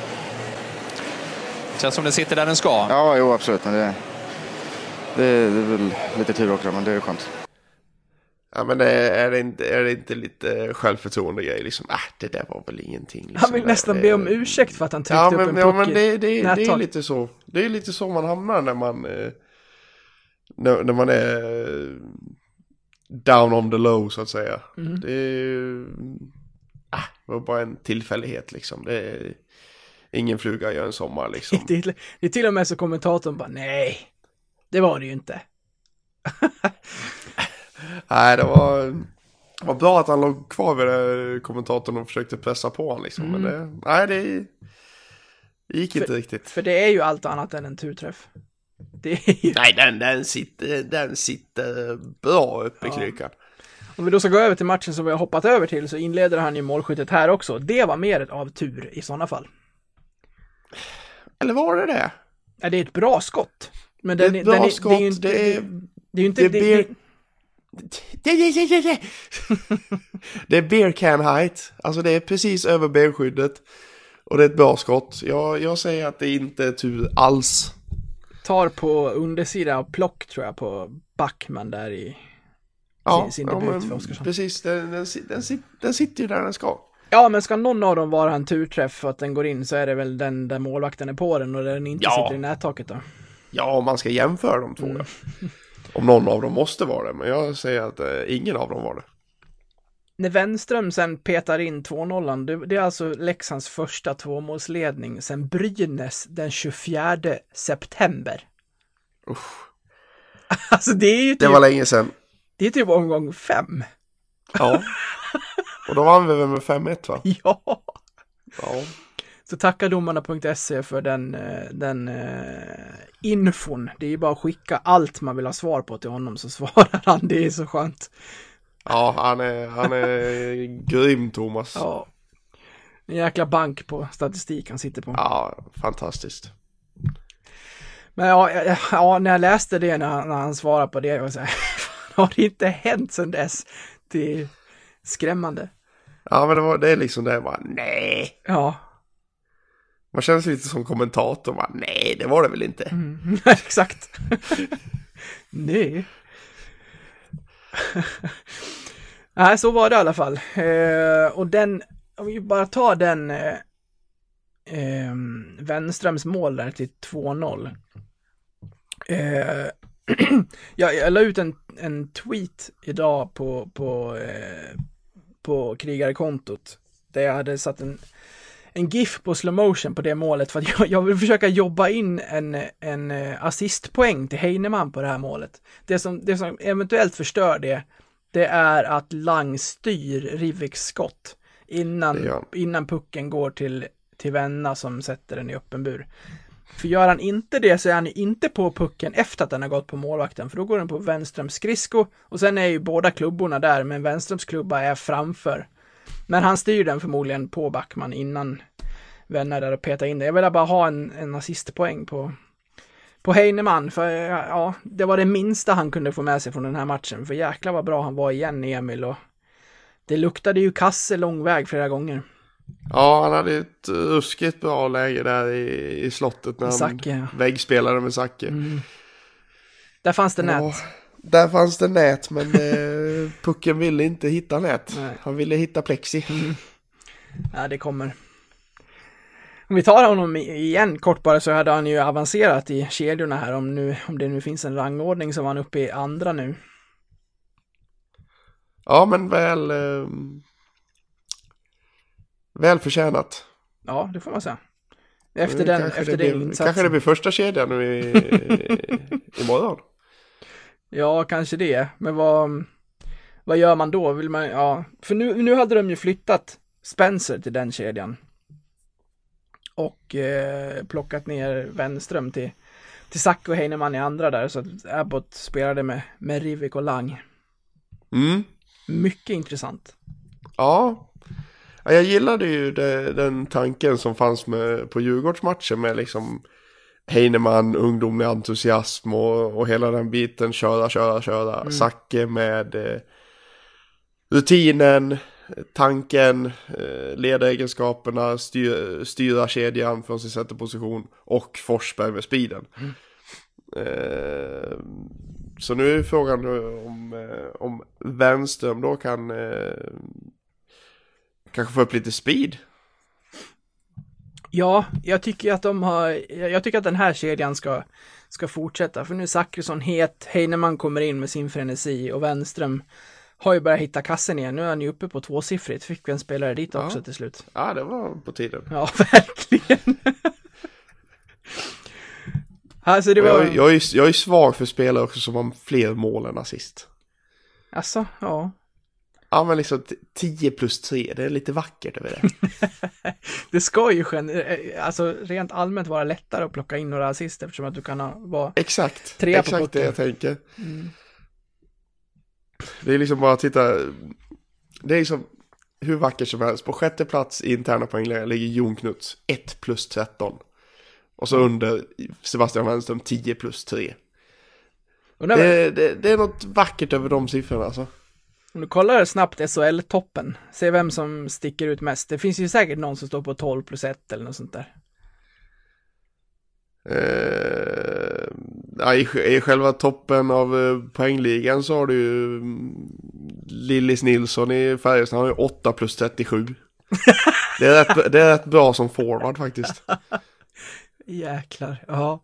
Känns som den sitter där den ska. Ja, jo absolut. Men det, det, det är väl lite tur också, men det är skönt. Ja, men är, är, det inte, är det inte lite självförtroende grej liksom? Äh, det där var väl ingenting. Liksom. Han vill nästan Det- be om ursäkt för att han tryckte Ja, upp men, en ja, men det, det, det är lite så. Det är lite så man hamnar när man... Eh, när, när man är eh, down on the low så att säga. Mhm. Det är. Ah, det var bara en tillfällighet liksom. Det är, ingen fluga gör en sommar liksom. Det är, det är till och med så kommentatorn bara, nej, det var det ju inte. Nej, det var... Var bra att han låg kvar vid det, kommentatorn och försökte pressa på honom liksom. Men det, nej, det, det gick inte riktigt. För det är ju allt annat än en turträff. Ju, Nej, den, den, sitter, den sitter bra uppe i Ja. klykan. om vi då ska gå över till matchen som vi har hoppat över till så inleder han ju målskyttet här också. Det var mer av tur i sådana fall. Eller var det det? Ja, det är ett bra skott. Men Det är den, ett bra den skott, det är ju inte, det är- det är ju inte, det är det, det, Det, det, är beer can height. Alltså det är precis över benskyddet. Och det är ett bra skott. Jag, jag säger att det inte är tur alls. tar på undersidan av plock tror jag på Backman där i Ja, sin, sin ja, debut men för Oskarsson. precis. Den, den, den, den sitter ju där den ska. Ja, men ska någon av dem vara en turträff för att den går in så är det väl den där målvakten är på den och den inte Ja. sitter i nättaket då. Ja, om man ska jämföra de två. Mm. Om någon av dem måste vara det. Men jag säger att eh, ingen av dem var det. När Wenström sen petar in 2-0, det, det är alltså Leksands första tvåmålsledning sen Brynäs den 24 september. Usch. Alltså det är ju Det typ, var länge sedan. det är typ omgång fem. Ja. Och då vann vi väl med 5-1 va? Ja! Ja. Så tacka domarna.se för den, eh, den uh, infon. Det är ju bara att skicka allt man vill ha svar på till honom så svarar han. Det är så skönt. Ja, han är, han är grym Thomas. Ja. Ja. En jäkla bank på statistik han sitter på. fantastiskt. Men ja, ja, ja, när jag läste det när han, när han svarade på det, jag var så här, har det inte hänt sedan dess? Det är skrämmande. Ja, men det, var, det är liksom det, bara nej. Ja, man känner sig lite som kommentator, bara nej, det var det väl inte. mm, exakt. Nej. Nej, så var det i alla fall. Eh, och den, om vi bara tar den eh, eh, Wenströms mål där till 2-0. Eh, jag, jag la ut en, en tweet idag på, på, eh, på krigarkontot där jag hade satt en, en GIF på slow motion på det målet för att jag, jag vill försöka jobba in en, en eh, assistpoäng till Heinemann på det här målet. Det som, det som eventuellt förstör det, det är att Lang styr Riviks skott innan, han. innan pucken går till, till Venna som sätter den i öppen bur. För gör han inte det så är han ju inte på pucken efter att den har gått på målvakten, för då går den på Wenströms skridsko och sen är ju båda klubborna där, men Wenströms klubba är framför. Men han styr den förmodligen på Backman innan Venna är där och petar in det. Jag vill bara ha en, en assistpoäng på, på Heinemann, för ja, det var det minsta han kunde få med sig från den här matchen, för jäklar vad bra han var igen, Emil, och det luktade ju kasse lång väg flera gånger. Ja, han hade ett ruskigt bra läge där i, i slottet när han Zacke, ja. väggspelade med Zacke. Mm. Där fanns det Ja, nät. Där fanns det nät, men eh, pucken ville inte hitta nät. Nej. Han ville hitta plexi. Ja, det kommer. Om vi tar honom igen kort bara så hade han ju avancerat i kedjorna här om, nu, om det nu finns en rangordning så var han uppe i andra nu. Ja, men väl... Eh, väl förtjänat. Ja, det får man säga. Efter Nu den, efter det den blir, insatsen. Kanske det blir första kedjan nu i, imorgon. Ja, kanske det. Men vad, vad gör man då? Vill man, ja, för nu, nu hade de ju flyttat Spencer till den kedjan. Och eh, plockat ner Wenström till, till Zack och Heinemann i andra där, så att Abbott spelade med, med Rivik och Lang. Mm. Mycket intressant. Ja. ja, jag gillade ju det, den tanken som fanns med, på Djurgårdsmatchen med liksom Heinemann, ungdomlig entusiasm och, och hela den biten, köra, köra, köra. Mm. Zacke med eh, rutinen, tanken, eh, ledaregenskaperna, styr, styra kedjan från sin centerposition och Forsberg med speeden. Mm. Eh, så nu är frågan om, eh, om Wenström då kan eh, kanske få upp lite speed. Ja, jag tycker att de har, jag tycker att den här kedjan ska, ska fortsätta, för nu är Zachrisson het, Heinemann kommer in med sin frenesi och Wenström har ju börjat hitta kassen igen. Nu är han ju uppe på tvåsiffrigt, fick vi en spelare dit Ja. också till slut. Ja, det var på tiden. Ja, verkligen. alltså det var, Jag, jag, är, jag är svag för spelare också som har fler mål än assist. alltså, ja. Ja, men liksom t- 10 plus 3, det är lite vackert över det. Det ska ju gen- eh, alltså rent allmänt vara lättare att plocka in några assist eftersom att du kan ha, vara Exakt, Tre på exakt det jag tänker. Mm. Det är liksom bara att titta. Det är liksom hur vackert som helst. På sjätte plats i interna poängläge ligger Jon Knuts 1 plus 13. Och så under Sebastian Wenström 10 plus 3. Och när, Det, det, det är något vackert över de siffrorna alltså. Om du kollar snabbt SHL-toppen, se vem som sticker ut mest. Det finns ju säkert någon som står på 12 plus 1 eller något sånt där. Eh, i, I själva toppen av eh, poängligan så har du ju mm, Lillis Nilsson i Färjestad, han har ju 8 plus 37. det, är rätt, det är rätt bra som forward faktiskt. Jäklar, ja.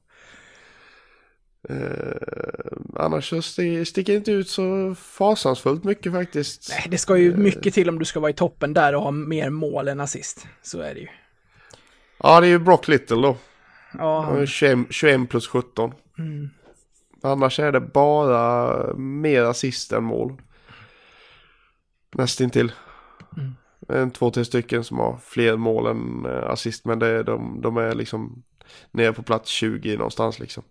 Eh, annars så sti- sticker inte ut så fasansfullt mycket faktiskt. Nej, det ska ju mycket till om du ska vara i toppen där och ha mer mål än assist. Så är det ju. Ja, det är ju Brock Little då. Ja, Han är han, 21, 21 plus 17. mm. Annars är det bara mer assist än mål. Nästintill. Mm. En, två, tre stycken som har fler mål än eh, assist. Men det de, de är liksom nere på plats 20 någonstans liksom.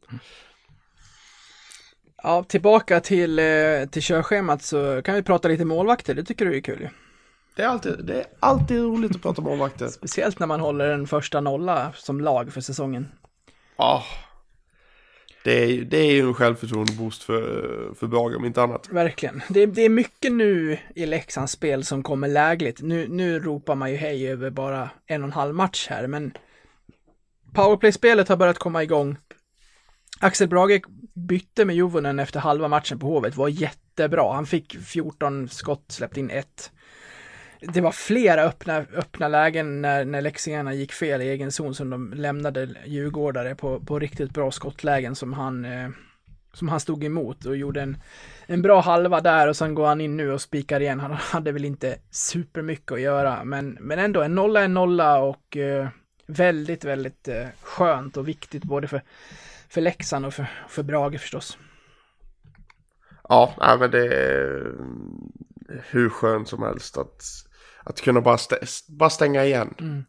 Ja, tillbaka till, eh, till körschemat så kan vi prata lite målvakter. Det tycker du är kul. Det är alltid, det är alltid roligt att prata målvakter. Speciellt när man håller en första nolla som lag för säsongen. Ja. det är, det är ju en självförtroende-boost för, för Brage om inte annat. Verkligen. Det, det är mycket nu i Leksands spel som kommer lägligt. Nu, nu ropar man ju hej över bara en och en halv match här, men powerplay-spelet har börjat komma igång. Axel Brage bytte med Juvonen efter halva matchen på Hovet, var jättebra. Han fick 14 skott, släppte in ett. Det var flera öppna, öppna lägen när, när Leksingarna gick fel i egen zon som de lämnade djurgårdare på, på riktigt bra skottlägen som han, eh, som han stod emot och gjorde en, en bra halva där och sen går han in nu och spikar igen. Han hade väl inte supermycket att göra men, men ändå en nolla är en nolla och eh, väldigt, väldigt eh, skönt och viktigt både för, för Leksand och för, för Brage förstås. Ja, nej, men det är hur skönt som helst att, att kunna bara, stä, bara stänga igen. Mm.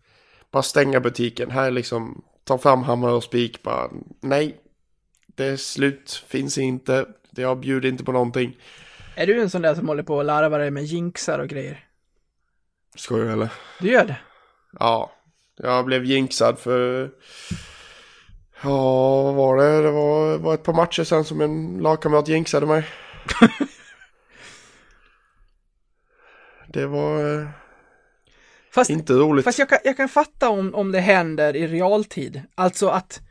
Bara stänga butiken. Här liksom, ta fram hammare och spik bara. Nej, det är slut, finns inte. Jag bjuder inte på någonting. Är du en sån där som håller på att larva dig med jinxar och grejer? Skojar du eller? Du gör det? Ja, jag blev jinxad för... Ja, vad var det? Det var, var ett par matcher sen som en lagkamrat jinxade mig. det var eh, Fast, inte roligt. fast jag, kan, jag kan fatta om, om det händer i realtid. Alltså att,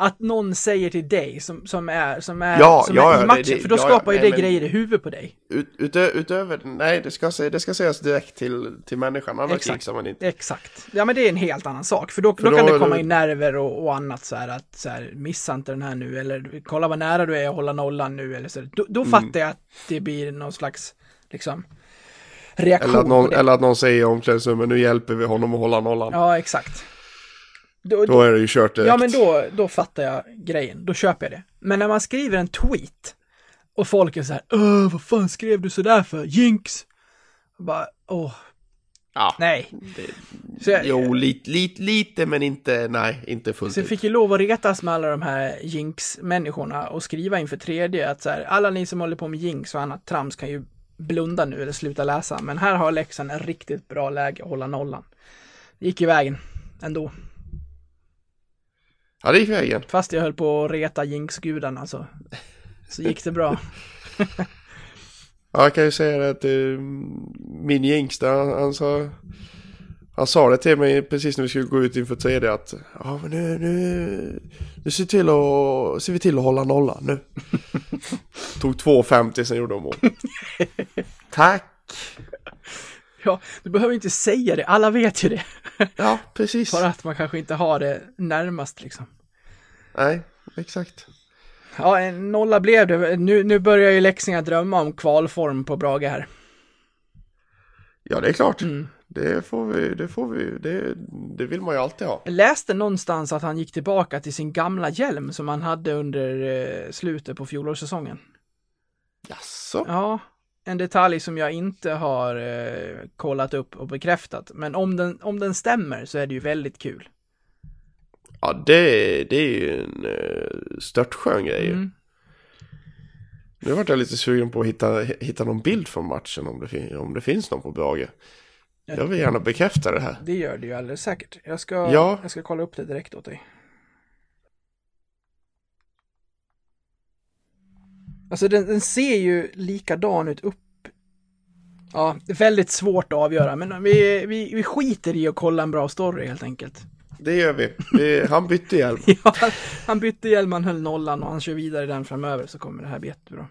att någon säger till dig som, som är, som är, Ja, som ja, är i matchen, det- det- för då ja, skapar ju nej, det men- grejer i huvudet på dig. Ut, utö, utöver, nej det ska, det ska sägas direkt till, till människan, annars Exakt. jinxar man inte. Exakt. Ja men det är en helt annan sak, för då, För då, då kan det komma in nerver och, och annat så här att så här, missa inte den här nu, eller kolla vad nära du är att hålla nollan nu, eller så. Då, då Mm. fattar jag att det blir någon slags, liksom, reaktion Eller att, någon, eller att någon säger i omklädningsrummet, nu hjälper vi honom att hålla nollan. Ja, exakt. Då, Då är det ju kört direkt. Ja, men då, då fattar jag grejen. Då köper jag det. Men när man skriver en tweet och folk är så här, Öh, vad fan skrev du sådär för? Jinx! Och Bara, åh, Ja, nej. Så jag, jo, lite, lite, lite, men inte, nej, inte fullt så jag fick ju lov att retas med alla de här jinx-människorna och skriva inför tredje att så här, alla ni som håller på med jinx och annat trams kan ju blunda nu eller sluta läsa. Men här har Leksand en riktigt bra läge att hålla nollan. Det gick ju vägen ändå. Ja, det gick vägen. Fast jag höll på att reta jinx-gudarna så, så gick det bra. Ja, jag kan ju säga det att eh, min jinx där, han, han sa... Han sa det till mig precis när vi skulle gå ut inför tredje att ja men nu, nu, nu ser, till att, ser vi till att hålla nollan nu. Tog 2,50 sen gjorde de mål. Tack! Ja, du behöver inte säga det, alla vet ju det. Ja, precis. Bara att man kanske inte har det närmast liksom. Nej, exakt. Ja, en nolla blev det. Nu, nu börjar ju Leksinga drömma om kvalform på Brage här. Ja, det är klart. Mm. Det får vi, det får vi, det, det vill man ju alltid ha. Jag läste någonstans att han gick tillbaka till sin gamla hjälm som han hade under eh, slutet på fjolårssäsongen. Jaså? Ja, en detalj som jag inte har eh, kollat upp och bekräftat. Men om den, om den stämmer så är det ju väldigt kul. Ja, det, det är ju en uh, störtskön grej. Mm. Nu vart jag lite sugen på att hitta, hitta någon bild från matchen om det, om det finns någon på Brage. Jag vill gärna bekräfta det här. Det gör det ju alldeles säkert. Jag ska, Ja. jag ska kolla upp det direkt åt dig. Alltså den, den ser ju likadan ut upp. Ja, väldigt svårt att avgöra, men vi, vi, vi skiter i att kolla en bra story helt enkelt. Det gör vi. vi han bytte hjälm. Ja, han, han bytte hjälm, han höll nollan och han kör vidare den framöver så kommer det här bli jättebra.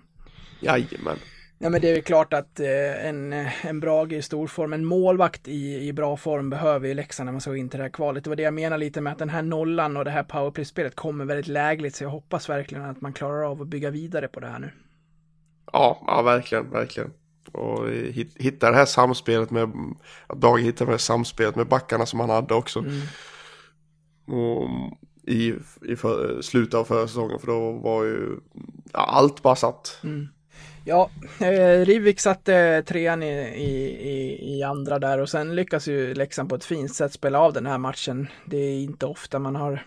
Jajamän. Ja men det är klart att eh, en, en Brage i stor form, en målvakt i, i bra form behöver ju Leksand när man ska gå in till det här kvalet. Det var det jag menar lite med att den här nollan och det här powerplay-spelet kommer väldigt lägligt så jag hoppas verkligen att man klarar av att bygga vidare på det här nu. Ja, ja verkligen, verkligen. Och hit- hitta det här samspelet med, att Brage hittar det här samspelet med backarna som han hade också. Mm. Och i, i för, slutet av förra säsongen, för då var ju ja, allt bara satt. Ja, eh, Rivik satte trean i, i, i, andra där och sen lyckas ju Leksand på ett fint sätt spela av den här matchen. Det är inte ofta man har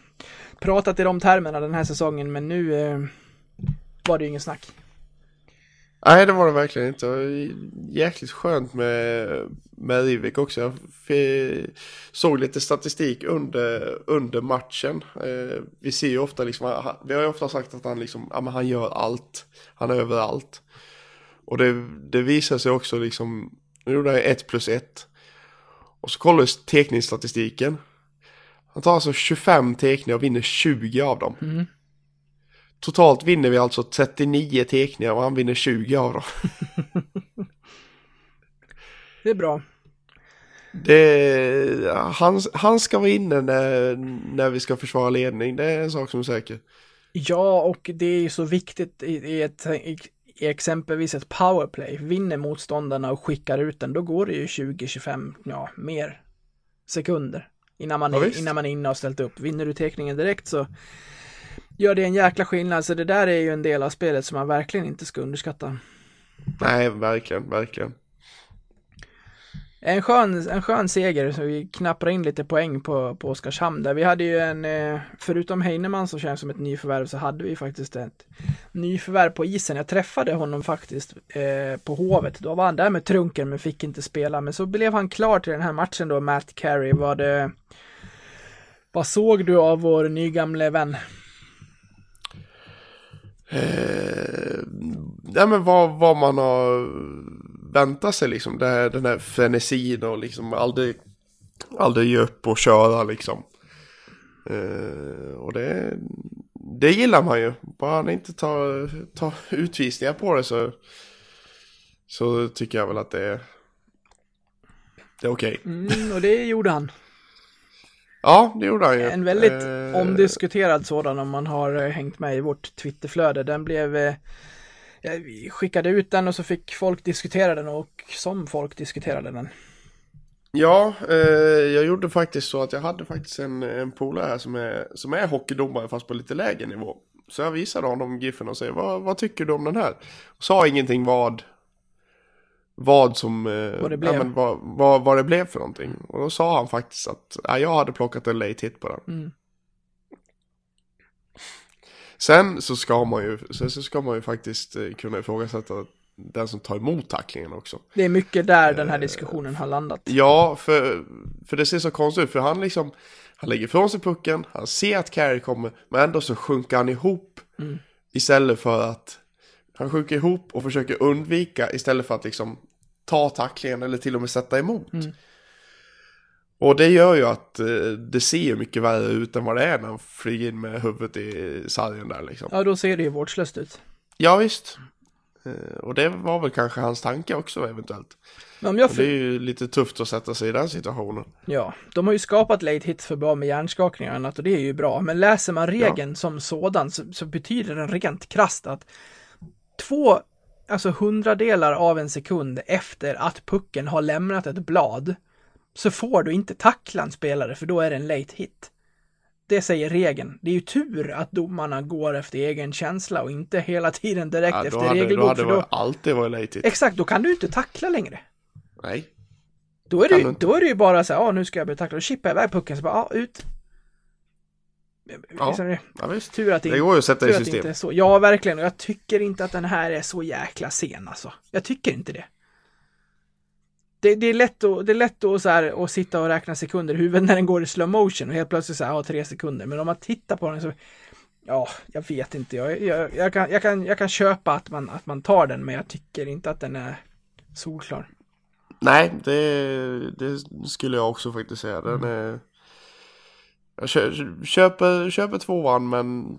pratat i de termerna den här säsongen men nu eh, var det ju ingen snack. Nej, det var det verkligen inte. Jäkligt skönt med, med Rivik också. Jag såg lite statistik under, under matchen. Eh, vi ser ju ofta liksom, vi har ju ofta sagt att han liksom, ja men han gör allt. Han är överallt. Och det, det visar sig också liksom, nu gjorde han 1 plus 1. Och så kollar du tekningsstatistiken. Han tar alltså 25 tekningar och vinner 20 av dem. Mm. Totalt vinner vi alltså 39 tekningar och han vinner 20 av dem. Det är bra. Det, han, han ska vara inne när, när vi ska försvara ledning, det är en sak som är säker. Ja, och det är ju så viktigt i, i, ett, i, i exempelvis ett powerplay. Vinner motståndarna och skickar ut den, då går det ju 20-25, ja, mer sekunder innan man, Ja, är, innan man är inne och ställt upp. Vinner du teckningen direkt så gör det en jäkla skillnad. Så det där är ju en del av spelet som man verkligen inte ska underskatta. Nej, verkligen, verkligen. En skön, en skön seger, så vi knappar in lite poäng på, på Oskarshamn där. Vi hade ju en, eh, förutom Heinemann som känns som ett nyförvärv, så hade vi faktiskt ett nyförvärv på isen. Jag träffade honom faktiskt eh, på Hovet. Då var han där med trunken men fick inte spela. Men så blev han klar till den här matchen då, Matt Carey. Vad, det, vad såg du av vår nygamle vän? Eh, ja men vad, vad man har väntat sig liksom, det här, den här frenesin och liksom aldrig, aldrig ge upp och köra liksom. Eh, och det, det gillar man ju, bara han inte tar, tar utvisningar på det så, så tycker jag väl att det är, det är okej. Mm, och det gjorde han. Ja, det gjorde han ju. En väldigt Eh, omdiskuterad sådan om man har eh, hängt med i vårt Twitterflöde. Den blev, eh, jag vi skickade ut den och så fick folk diskutera den och som folk diskuterade den. Ja, eh, jag gjorde faktiskt så att jag hade faktiskt en, en polare här som är, som är hockeydomare fast på lite lägre nivå. Så jag visade honom giffen och säger vad, vad tycker du om den här? Sa ingenting vad, vad som, eh, Vad det blev. Ja, men vad, vad, vad det blev för någonting. Och då sa han faktiskt att ja, jag hade plockat en late hit på den. Mm. Sen så ska man ju, sen så ska man ju faktiskt eh, kunna ifrågasätta den som tar emot tacklingen också. Det är mycket där den Eh, här diskussionen har landat. Ja, för, för det ser så konstigt ut. För han liksom, han lägger ifrån sig pucken, han ser att Carey kommer, men ändå så sjunker han ihop. Mm. Istället för att, han sjunker ihop och försöker undvika istället för att liksom ta tacklingen eller till och med sätta emot. Mm. Och det gör ju att eh, det ser mycket värre ut än vad det är när han flyger in med huvudet i sargen där liksom. Ja, då ser det ju vårdslöst ut. Ja, visst. Eh, Och det var väl kanske hans tanke också eventuellt. Men jag det är ju lite tufft att sätta sig i den situationen. Ja, de har ju skapat late hit för bra med hjärnskakningar och annat och det är ju bra. Men läser man regeln som sådan så, så betyder den rent krasst att två, alltså hundradelar av en sekund efter att pucken har lämnat ett blad så får du inte tackla en spelare för då är det en late hit. Det säger regeln. Det är ju tur att domarna går efter egen känsla och inte hela tiden direkt Ja, då efter hade, då regelbok. hade för det då, alltid varit late hit. exakt, då kan du inte tackla längre. Nej. Då är, det, ju- inte. då är det ju bara så här, ja nu ska jag bli tacklad, och chippa iväg pucken, så bara, ja ut. Ja, Liksom det- ja visst. Tur att det, Det går ju att sätta i att det system. inte är så. Ja, verkligen. Och jag tycker inte att den här är så jäkla sen alltså. Jag tycker inte det. Det, det är lätt att, det är lätt att, så här, att sitta och räkna sekunder i huvudet när den går i slow motion och helt plötsligt så här, ja, tre sekunder. Men om man tittar på den så, ja, jag vet inte. Jag, jag, jag, kan, jag, kan, jag kan köpa att man, att man tar den, men jag tycker inte att den är solklar. Nej, det, det skulle jag också faktiskt säga. Den är... Jag kö- köper, köper tvåan men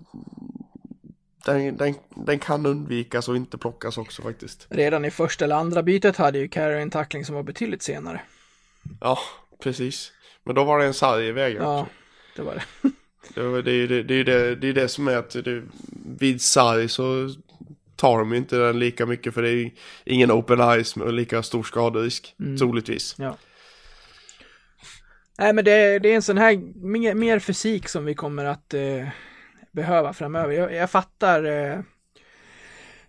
den, den, den kan undvikas och inte plockas också faktiskt. Redan i första eller andra bytet hade ju Carey en tackling som var betydligt senare. Ja, precis. Men då var det en sarg i vägen. Ja, det var det. Det, det, det, det, det, det är det som är att det, vid sarg så tar de ju inte den lika mycket för det är ingen open ice med lika stor skaderisk, Mm. troligtvis. Ja. Nej, men det, det är en sån här mer, mer fysik som vi kommer att eh, behöva framöver. Jag, jag fattar eh,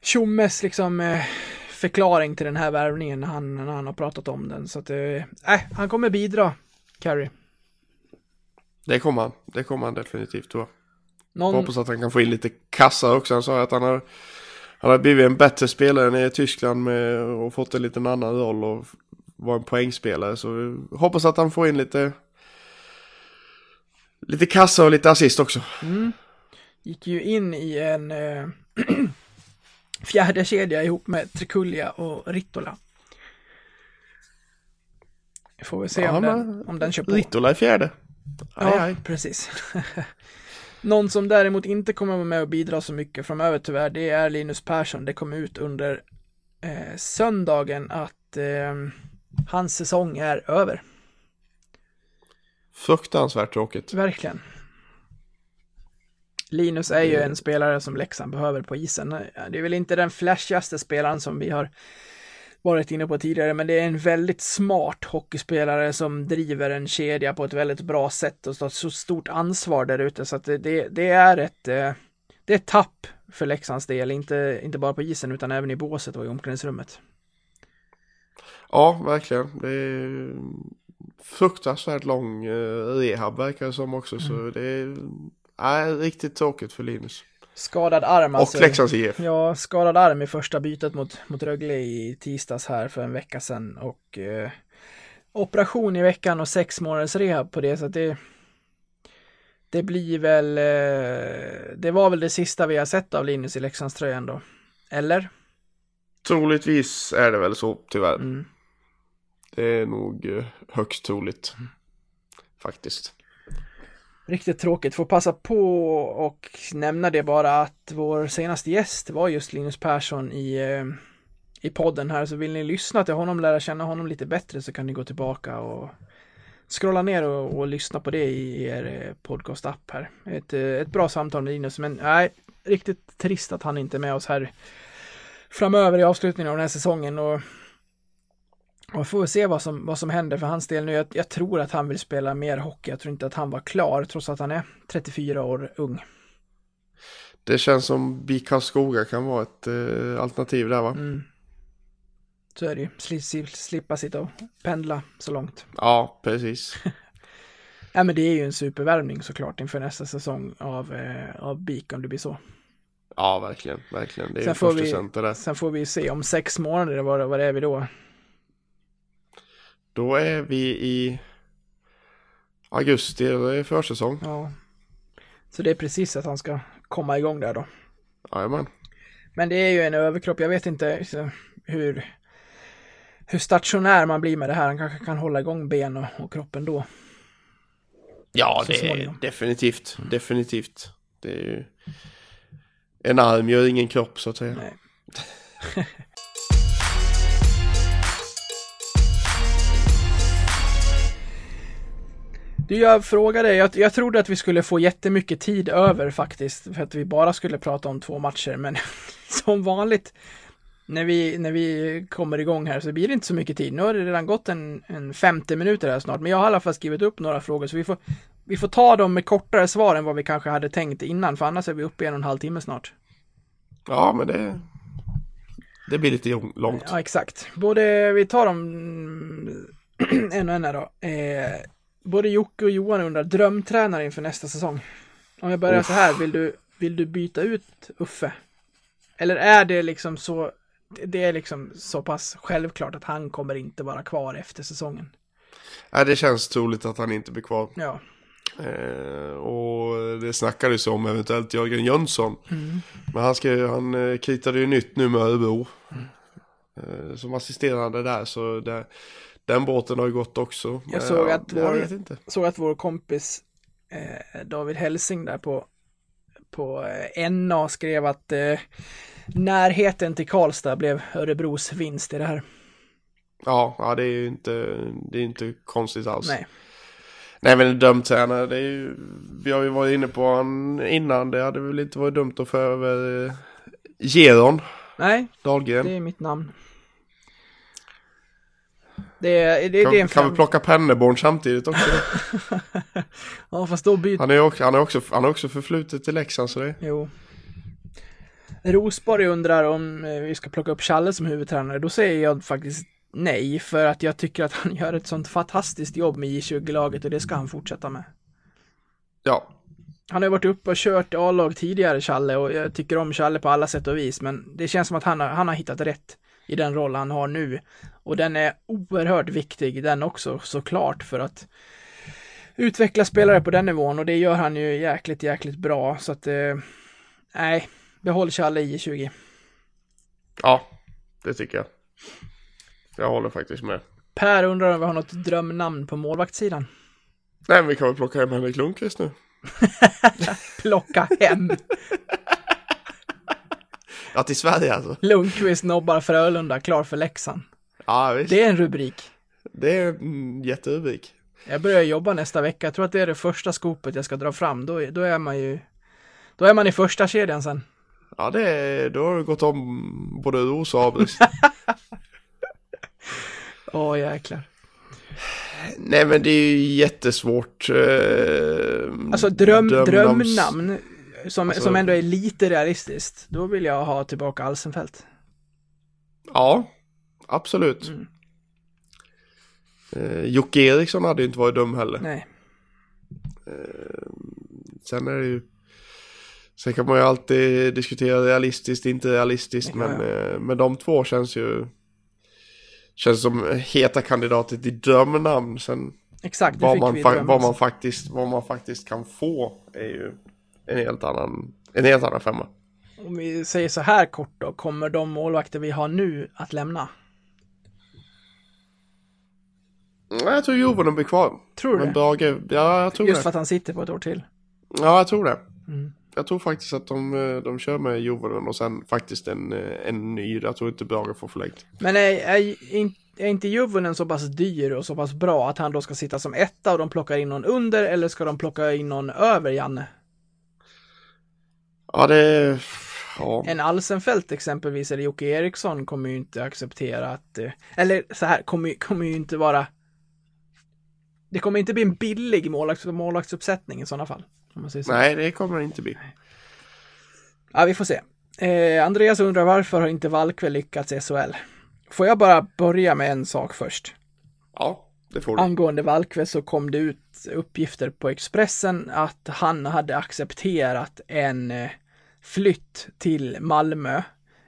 Tjommes liksom eh, förklaring till den här värvningen när han, när han har pratat om den. Så att, eh, han kommer bidra, Carey. Det kommer han, det kommer han definitivt tror jag. Någon, Hoppas att han kan få in lite kassa också. Han sa att han har, han har blivit en bättre spelare nere i Tyskland med, och fått en liten annan roll och var en poängspelare. Så hoppas att han får in lite, lite kassa och lite assist också. Mm. Gick ju in i en eh, fjärde kedja ihop med Trikulja och Rittola. Får vi se Ja, om, den, om den kör på. Rittola i fjärde. Aj, Ja, aj. precis. Någon som däremot inte kommer vara med och bidra så mycket framöver tyvärr, det är Linus Persson. Det kom ut under eh, söndagen att eh, hans säsong är över. Fruktansvärt tråkigt. Verkligen. Linus är ju en spelare som Leksand behöver på isen. Det är väl inte den flashigaste spelaren som vi har varit inne på tidigare, men det är en väldigt smart hockeyspelare som driver en kedja på ett väldigt bra sätt och tar så stort ansvar där ute så att det, det, är ett eh, det är ett tapp för Leksands del, inte, inte bara på isen utan även i båset och i omklädningsrummet. Ja, verkligen. Det är fruktansvärt lång eh, rehab verkar det som också. Så det är nej, riktigt tråkigt för Linus. Skadad arm alltså. Och Leksands IF. Ja, skadad arm i första bytet mot, mot Rögle i tisdags här för en vecka sedan och eh, operation i veckan och sex månaders rehab på det så att det det blir väl eh, det var väl det sista vi har sett av Linus i Leksandströjan då. Eller? Troligtvis är det väl så tyvärr. Mm. Det är nog eh, högst troligt. Faktiskt. Riktigt tråkigt. Får passa på och nämna det bara att vår senaste gäst var just Linus Persson i, eh, i podden här. Så vill ni lyssna till honom, lära känna honom lite bättre så kan ni gå tillbaka och scrolla ner och, och lyssna på det i er podcastapp podcast-app här. Ett, eh, ett bra samtal med Linus, men nej, riktigt trist att han inte är med oss här framöver i avslutningen av den här säsongen. Och och får se vad som, vad som händer för hans del nu. Jag, jag tror att han vill spela mer hockey. Jag tror inte att han var klar trots att han är 34 år ung. Det känns som BIK Karlskoga kan vara ett eh, alternativ där va? Mm. Så är det ju. Sli, sli, slippa sitta och pendla så långt. Ja, precis. Ja men det är ju en supervärvning såklart inför nästa säsong av, eh, av BIK om det blir så. Ja, verkligen. Verkligen. Det är Sen får vi- där. Sen får vi se om sex månader, vad, vad är vi då? Då är vi i augusti, det är försäsong. Ja. Så det är precis att han ska komma igång där då. Jajamän. Men det är ju en överkropp, jag vet inte hur, hur stationär man blir med det här. Han kanske kan hålla igång ben och, och kroppen då. Ja, Så det är definitivt. Definitivt. Det är ju... En arm gör ingen kropp så att säga. Nej. Du, jag frågade, jag, jag trodde att vi skulle få jättemycket tid över faktiskt, för att vi bara skulle prata om två matcher, men som vanligt när vi, när vi kommer igång här så blir det inte så mycket tid. Nu har det redan gått en, en 50 minuter här snart, men jag har i alla fall skrivit upp några frågor, så vi får, vi får ta dem med kortare svar än vad vi kanske hade tänkt innan, för annars är vi uppe i en och en halv timme snart. Ja, men det... Det blir lite långt. Ja, exakt. Både, vi tar dem en och en här då. Eh, både Jocke och Johan undrar, drömtränare inför nästa säsong. Om jag börjar så här, vill du, vill du byta ut Uffe? Eller är det liksom så, det är liksom så pass självklart att han kommer inte vara kvar efter säsongen? Nej, det känns troligt att han inte blir kvar. Ja, Eh, och det snackades om eventuellt Jörgen Jönsson. Mm. Men han, ska, han eh, kritade ju nytt nu med Örebro. Eh, som assisterande där, så det, den båten har ju gått också. Men såg att jag vår- inte. såg att vår kompis eh, David Helsing där på, på eh, NA skrev att eh, närheten till Karlstad blev Örebros vinst i det här. Ja, ja, det är ju inte, det är inte konstigt alls. Nej. Nej men dömt tränare, det är ju, vi har ju varit inne på han innan, det hade väl inte varit dumt att få över eh, Geron Nej, Dahlgren. det är mitt namn. Det är, det, kan det är en kan fem... vi plocka Penneborn samtidigt också? Ja, fast då byter... Han är också, han är också, han är också förflutet till Leksand så det. Jo. Rosborg undrar om eh, vi ska plocka upp Challe som huvudtränare. Då säger jag faktiskt nej, för att jag tycker att han gör ett sånt fantastiskt jobb med J20-laget och det ska han fortsätta med. Ja, Han har varit uppe och kört A-lag tidigare, Challe, och jag tycker om Challe på alla sätt och vis, men det känns som att han har, han har hittat rätt i den roll han har nu. Och den är oerhört viktig, den också, såklart, för att utveckla spelare på den nivån och det gör han ju jäkligt, jäkligt bra. Så att, eh, nej, behåll Challe i 20. Ja, det tycker jag. Jag håller faktiskt med. Per undrar om vi har något drömnamn på målvaktssidan. Nej, men vi kan väl plocka hem Henrik Lundqvist nu. Plocka hem. Ja, till Sverige alltså. Lundqvist nobbar Frölunda, klar för Leksand. Ja, visst. Det är en rubrik. Det är en jätterubrik. Jag börjar jobba nästa vecka. Jag tror att det är det första skopet jag ska dra fram. Då, då är man ju... Då är man i första kedjan sen. Ja, det är, då har du gått om både Ros och Abris. Åh jäklar. Nej, men det är ju jättesvårt. Eh, Alltså dröm, drömnamns- drömnamn som, Alltså- som ändå är lite realistiskt. Då vill jag ha tillbaka Alsenfelt. Ja, absolut. Mm. Eh, Jocke Eriksson hade ju inte varit dum heller. Nej. Sen är det ju... Sen kan man ju alltid diskutera realistiskt, inte realistiskt, Ja, men, ja. eh, men de två känns ju... Känns som heta kandidater till drömnamn. Sen Exakt, vad man, vad, man faktiskt, vad man faktiskt kan få är ju en helt annan, en helt annan femma. Om vi säger så här kort då, kommer de målvakter vi har nu att lämna? Jag tror Jovonen blir kvar. Tror du Men? Brage, ja jag tror Just det. för att han sitter på ett år till. Ja, jag tror det. Mm. Jag tror faktiskt att de, eh, de kör med Jovonen och sen faktiskt en, eh, en ny. Jag tror inte Brage får förlängt. Men är, är, är inte Juvonen så pass dyr och så pass bra att han då ska sitta som etta och de plockar in någon under eller ska de plocka in någon över Janne? Ja, det... Ja. En Alsenfelt exempelvis eller Jocke Eriksson kommer ju inte acceptera att, eh, eller så här, kommer, kommer ju inte vara det kommer inte bli en billig målvakts, målvaktsuppsättning i sådana fall. Så. Nej, det kommer det inte bli. Ja, vi får se. Eh, Andreas undrar varför har inte Valkve lyckats i SHL? Får jag bara börja med en sak först? Ja, det får du. Angående Valkve så kom det ut uppgifter på Expressen att han hade accepterat en eh, flytt till Malmö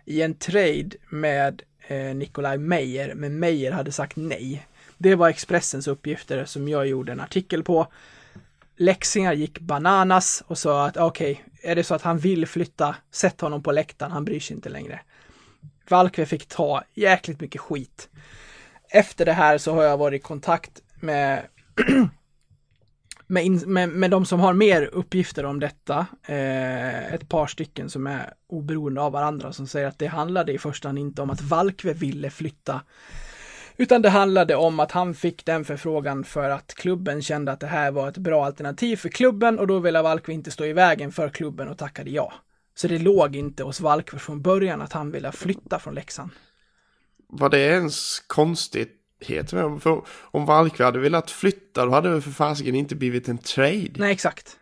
i en trade med eh, Nikolaj Meyer, men Meyer hade sagt nej. Det var Expressens uppgifter som jag gjorde en artikel på. Leksingar gick bananas och sa att okej, är det så att han vill flytta, sätt honom på läktaren, han bryr sig inte längre. Valkve fick ta jäkligt mycket skit. Efter det här så har jag varit i kontakt med med, in, med, med de som har mer uppgifter om detta, eh, ett par stycken som är oberoende av varandra som säger att det handlade i första hand inte om att Valkve ville flytta utan det handlade om att han fick den förfrågan för att klubben kände att det här var ett bra alternativ för klubben och då ville Valkve inte stå i vägen för klubben och tackade ja. Så det låg inte hos Valkve från början att han ville flytta från Leksand. Var det ens konstigt? Heter det? För om Valkve hade velat flytta då hade det för fasiken inte blivit en trade. Nej, exakt.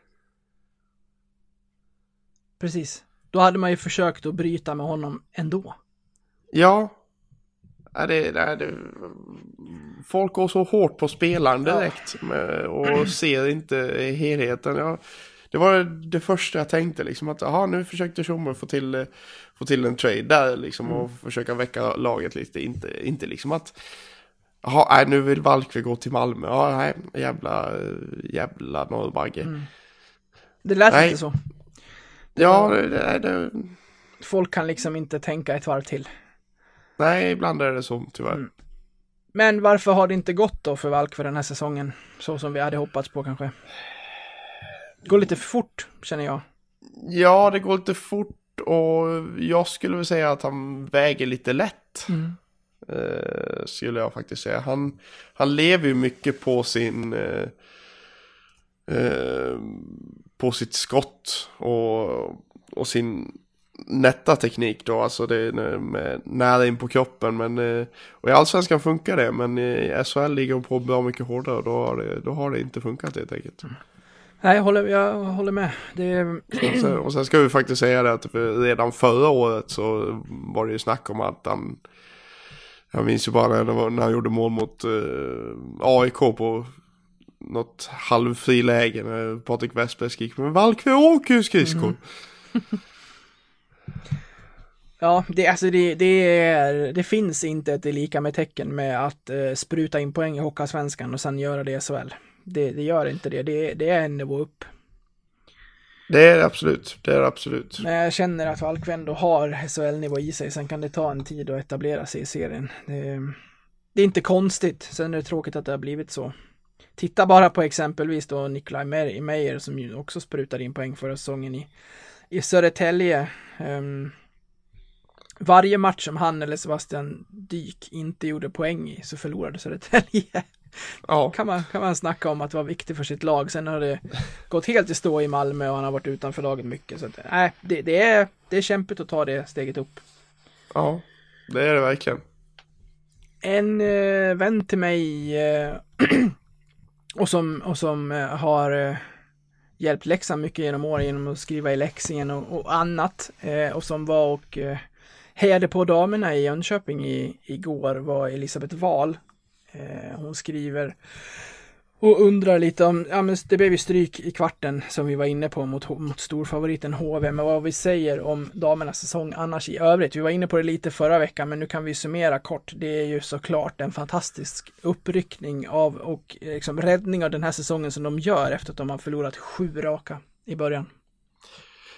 Precis. Då hade man ju försökt att bryta med honom ändå. Ja. Ja, det, det, det, folk går så hårt på spelaren direkt med, och ser inte helheten. Ja, det var det första jag tänkte liksom att aha, nu försökte Tjomme få till, få till en trade där liksom och försöka väcka laget lite. Inte, inte liksom att Jaha, nej, nu vill Valkve gå till Malmö. Ja, nej, jävla, jävla norrbagge. Det lät Nej. inte så. Ja, det, det, det, Folk kan liksom inte tänka ett varv till. nej, ibland är det så tyvärr. Mm. Men varför har det inte gått då för Valk för den här säsongen? Så som vi hade hoppats på kanske. Det går lite för fort, känner jag. Ja, det går lite fort och jag skulle väl säga att han väger lite lätt. Eh, skulle jag faktiskt säga. Han, han lever ju mycket på sin... Eh, eh, på sitt skott och, och sin nätta teknik då. Alltså det är med nära in på kroppen. Men, eh, och i Allsvenskan funkar det. Men i SHL ligger de på bra mycket hårdare. Och då har det, då har det inte funkat helt enkelt. Nej, jag håller, jag håller med. Det. Och sen, och sen ska vi faktiskt säga det att redan förra året så var det ju snack om att han... Jag minns ju bara när, han gjorde mål mot eh, AIK på... något halvfriläge när Patrik Westberg skriker men Valkve åker skridskor. Mm. Ja, det, alltså det, det, är, det finns inte ett lika med tecken med att eh, spruta in poäng i Hockeyallsvenskan och sen göra det i SHL. Det, det gör inte det. det, det är en nivå upp. Det är det absolut, det är det absolut. Men jag känner att Valkve ändå har SHL-nivå i sig, sen kan det ta en tid att etablera sig i serien. Det, det, är inte konstigt, sen är det tråkigt att det har blivit så. Titta bara på exempelvis då Nikolaj Meyer som ju också sprutade in poäng förra säsongen i, i Södertälje. Um, varje match som han eller Sebastian Dyk inte gjorde poäng i så förlorade Södertälje. Ja. Kan, man, kan man snacka om att vara viktig för sitt lag. Sen har det gått helt i stå i Malmö och han har varit utanför laget mycket. Så att, nej, det, det, är, det är kämpigt att ta det steget upp. Ja, det är det verkligen. En äh, vän till mig äh, och som, och som äh, har äh, hjälpt Leksand mycket genom åren genom att skriva i Leksingen och, och annat. och som var och hejade på damerna i Jönköping i, igår var Elisabeth Wahl. Eh, hon skriver och undrar lite om, ja men det blev ju stryk i kvarten som vi var inne på mot, mot storfavoriten HV, men vad vi säger om damernas säsong annars i övrigt. Vi var inne på det lite förra veckan, men nu kan vi summera kort. Det är ju såklart en fantastisk uppryckning av och eh, liksom räddning av den här säsongen som de gör efter att de har förlorat sju raka i början.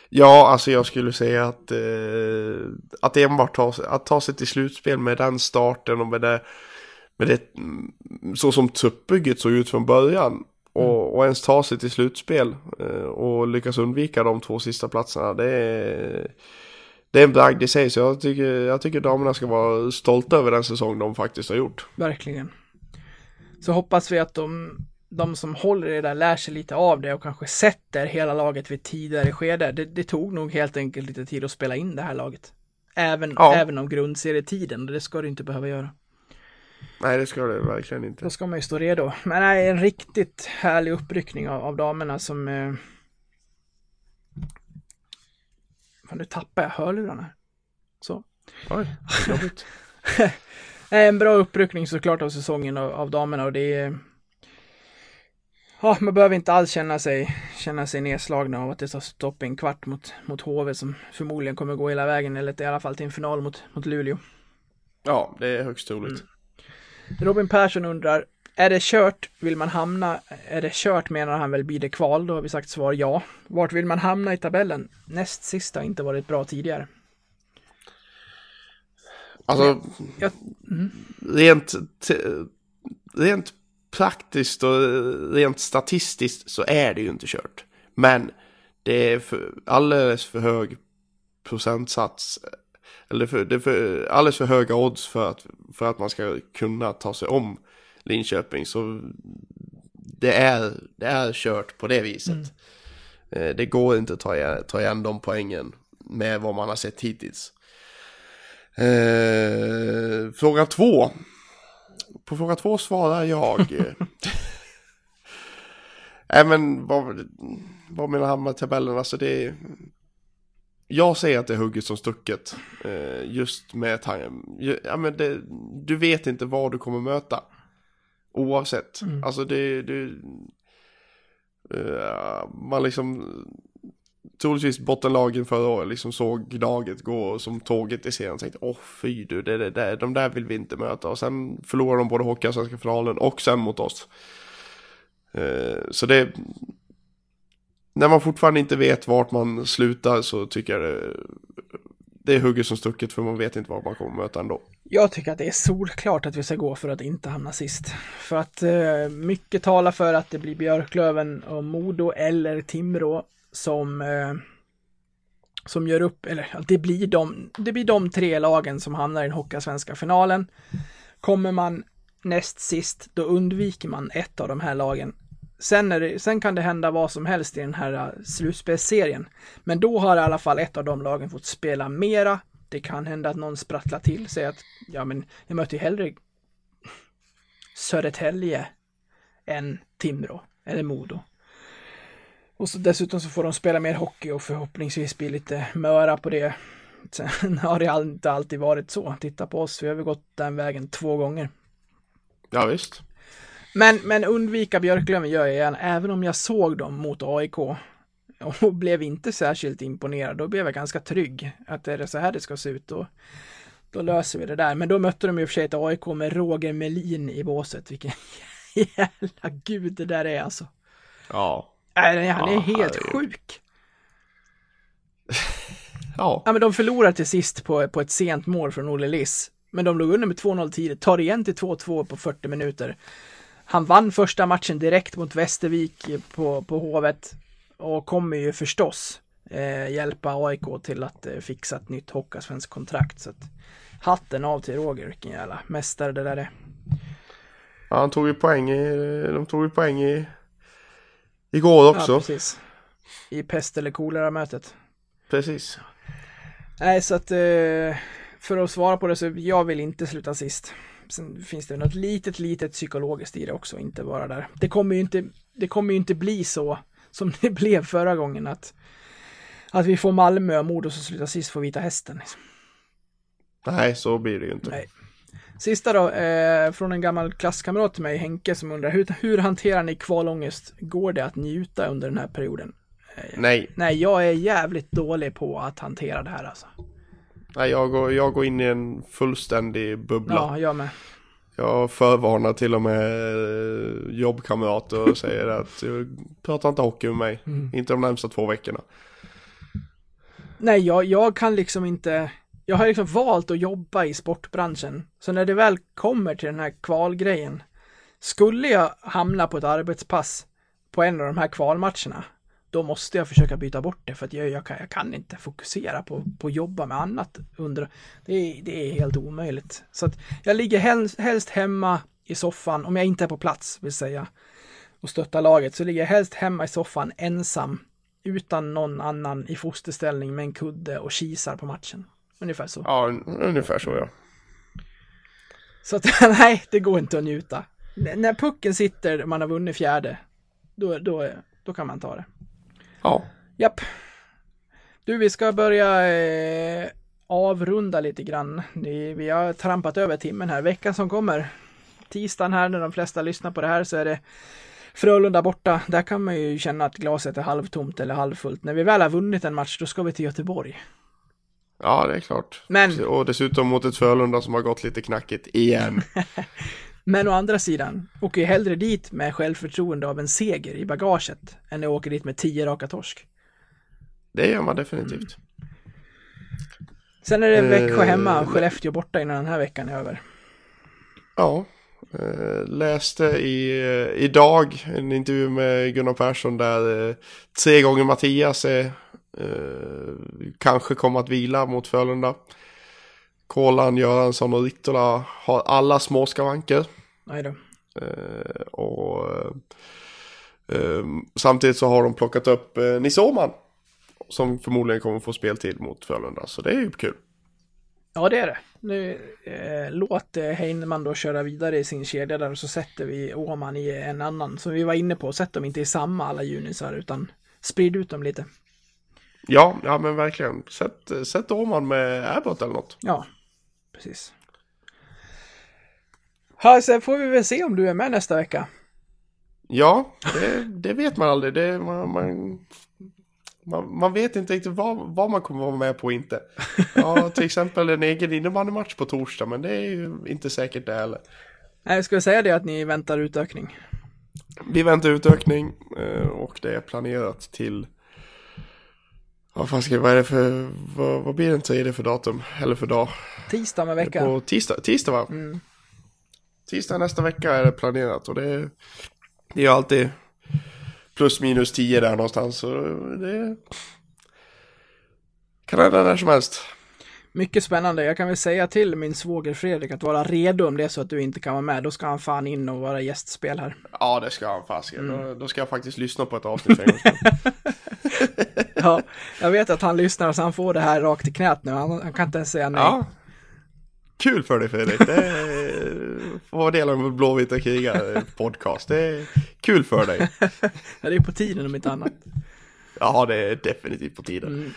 Ja, alltså jag skulle säga att, eh, att enbart ta, att ta sig till slutspel med den starten och med det, med det så som truppbygget såg ut från början. Och, mm. och ens ta sig till slutspel eh, och lyckas undvika de två sista platserna. Det är, det är en bragd i sig, så jag tycker, jag tycker damerna ska vara stolta över den säsong de faktiskt har gjort. Verkligen. Så hoppas vi att de de som håller i det där lär sig lite av det och kanske sätter hela laget vid tidigare skede. Det, det tog nog helt enkelt lite tid att spela in det här laget. Även, ja. även om grundserietiden, det ska du inte behöva göra. Nej, det ska det verkligen inte. Då ska man ju stå redo. Men nej, en riktigt härlig uppryckning av, av damerna som... Eh... Fan, nu tappar jag hörlurarna. Så. Oj, jobbigt. en bra uppryckning såklart av säsongen av, av damerna och det är ja, man behöver inte alls känna sig, känna sig nedslagna av att det tar stopp i en kvart mot, mot HV som förmodligen kommer gå hela vägen eller i alla fall till en final mot, mot Luleå. Ja, det är högst troligt. Mm. Robin Persson undrar, är det kört? Vill man hamna? Är det kört menar han väl blir det kval? Då har vi sagt svar ja. Vart vill man hamna i tabellen? Näst sista har inte varit bra tidigare. Alltså, ja. mm. rent, rent praktiskt och rent statistiskt så är det ju inte kört. Men det är för, alldeles för hög procentsats. Eller för, det är för, alldeles för höga odds för att, för att man ska kunna ta sig om Linköping. Så det är, det är kört på det viset. Mm. Eh, det går inte att ta igen, ta igen de poängen med vad man har sett hittills. Eh, fråga två. På fråga två svarar jag. Nej men vad, vad menar han med tabellen? Alltså det är... Jag säger att det är hugget som stucket. Eh, just med. Ja, men det, du vet inte vad du kommer möta. Oavsett. Mm. Alltså det, det uh, man liksom troligtvis bottenlagen förra året liksom såg laget gå som tåget i serien och tänkte åh fy du, det, det, det, de där vill vi inte möta och sen förlorar de både Hockeyallsvenska finalen och sen mot oss. Eh, så det, när man fortfarande inte vet vart man slutar så tycker jag det, det är hugget som stucket för man vet inte vad man kommer möta ändå. Jag tycker att det är solklart att vi ska gå för att inte hamna sist. För att eh, mycket talar för att det blir Björklöven och Modo eller Timrå som eh, som gör upp, eller det blir de, det blir de tre lagen som hamnar i den Hockeyallsvenska finalen. Kommer man näst sist, då undviker man ett av de här lagen. Sen, det, sen kan det hända vad som helst i den här äh, slutspelsserien. Men då har i alla fall ett av de lagen fått spela mera. Det kan hända att någon sprattlar till, sig. att ja men jag möter ju hellre Södertälje än Timrå eller Modo. Och så dessutom så får de spela mer hockey och förhoppningsvis bli lite möra på det. Sen har det inte alltid varit så. Titta på oss, vi har väl gått den vägen två gånger. Ja visst. Men, men undvika Björklöven gör jag gärna, även om jag såg dem mot AIK och blev inte särskilt imponerad. Då blev jag ganska trygg att är det så här det ska se ut. Då, då löser vi det där. Men då mötte de och för sig ett AIK med Roger Melin i båset. Vilken jävla gud det där är alltså. Ja. Nej, han är Ja, helt herregud. sjuk. Ja. Ja, men de förlorar till sist på, på ett sent mål från Olle Liss. Men de låg under med 2-0 tidigt, tar igen till 2-2 på 40 minuter. Han vann första matchen direkt mot Västervik på, på Hovet och kommer ju förstås eh, hjälpa AIK till att eh, fixa ett nytt Hockeyallsvenskt kontrakt. Så att, hatten av till Roger, vilken jävla mästare det där är. Ja, han tog ju poäng i, de tog ju poäng i, igår också. Ja, precis. I pest eller kolera-mötet. precis. Nej, så att eh, för att svara på det så jag vill inte sluta sist. Sen finns det något litet, litet psykologiskt i det också, inte bara där. Det kommer ju inte, det kommer ju inte bli så som det blev förra gången att, att vi får Malmö och Modo som slutar sist får Vita Hästen. Liksom. Nej, så blir det ju inte. Nej. Sista då, eh, från en gammal klasskamrat till mig, Henke, som undrar hur, hur hanterar ni kvalångest? Går det att njuta under den här perioden? Nej, Nej, jag är jävligt dålig på att hantera det här alltså. Nej jag, går, jag går in i en fullständig bubbla. Ja, jag med. Jag förvarnar till och med eh, jobbkamrater och säger att prata inte hockey med mig. Mm. Inte de närmsta två veckorna. Nej, jag, jag kan liksom inte. Jag har liksom valt att jobba i sportbranschen. Så när det väl kommer till den här kvalgrejen. Skulle jag hamna på ett arbetspass på en av de här kvalmatcherna. Då måste jag försöka byta bort det för att jag, jag, kan, jag kan inte fokusera på, att jobba med annat under. Det är, det är helt omöjligt. Så att jag ligger helst, helst hemma i soffan, om jag inte är på plats vill säga. Och stöttar laget så ligger jag helst hemma i soffan ensam utan någon annan i fosterställning med en kudde och kisar på matchen. Ungefär så. Ja, un- ungefär så ja. Så att nej, det går inte att njuta. N- när pucken sitter man har vunnit fjärde, då, då, då kan man ta det. Ja, Japp. Du, vi ska börja eh, avrunda lite grann. Vi har trampat över timmen här. Veckan som kommer, tisdagen här när de flesta lyssnar på det här så är det Frölunda borta. Där kan man ju känna att glaset är halvtomt eller halvfullt. När vi väl har vunnit en match, då ska vi till Göteborg. ja det är klart. Men- Och dessutom mot ett Frölunda som har gått lite knackigt igen. Men å andra sidan, åker ju hellre dit med självförtroende av en seger i bagaget än jag åker dit med tio raka torsk. Det gör man definitivt. Sen är det Växjö Eh, hemma och Skellefteå borta innan den här veckan är över. Ja, eh, läste i, eh, idag en intervju med Gunnar Persson där tre gånger Mattias är, kanske kommer att vila mot Frölunda. Kolan, Göransson och Rittola har alla små skavanker. Nej då. Eh, och eh, samtidigt så har de plockat upp eh, Nisse Åhman. Som förmodligen kommer få speltid mot Frölunda. Så det är ju kul. Ja, det är det. Nu eh, låt eh, Heinemann då köra vidare i sin kedja där och så sätter vi Åman i en annan som vi var inne på. Sätt dem inte i samma alla junisar utan sprid ut dem lite. Ja, ja men verkligen. Sätt, sätt Åhman med Abbott eller något. Ja, precis. Ja, sen får vi väl se om du är med nästa vecka. Ja, det, det vet man aldrig. Det, man, man, man, vet inte riktigt vad, vad man kommer vara med på och inte. Ja, till exempel en egen innebandymatch på torsdag, men det är ju inte säkert det heller. Nej, jag skulle säga det att ni väntar utökning. Vi väntar utökning eh, och det är planerat till... Vad fan ska vad är det för, vad, vad blir det inte det för datum? Eller för dag? Tisdag med vecka. På tisdag, tisdag va? Mm. Tisdag nästa vecka är det planerat och det är, det är alltid plus minus 10 där någonstans. Så det kan hända när som helst. Mycket spännande. Jag kan väl säga till min svåger Fredrik att vara redo om det är så att du inte kan vara med. Då ska han fan in och vara gästspel här. Ja, det ska han fasiken. Då, då ska jag faktiskt lyssna på ett avsnitt en. Ja, jag vet att han lyssnar så han får det här rakt i knät nu. Han, han kan inte ens säga nej. Ja. Kul för dig Fredrik. Det är, vara del av Blåvita krigar podcast. Det är kul för dig. Ja, det är på tiden om inte annat. Ja, det är definitivt på tiden. Mm.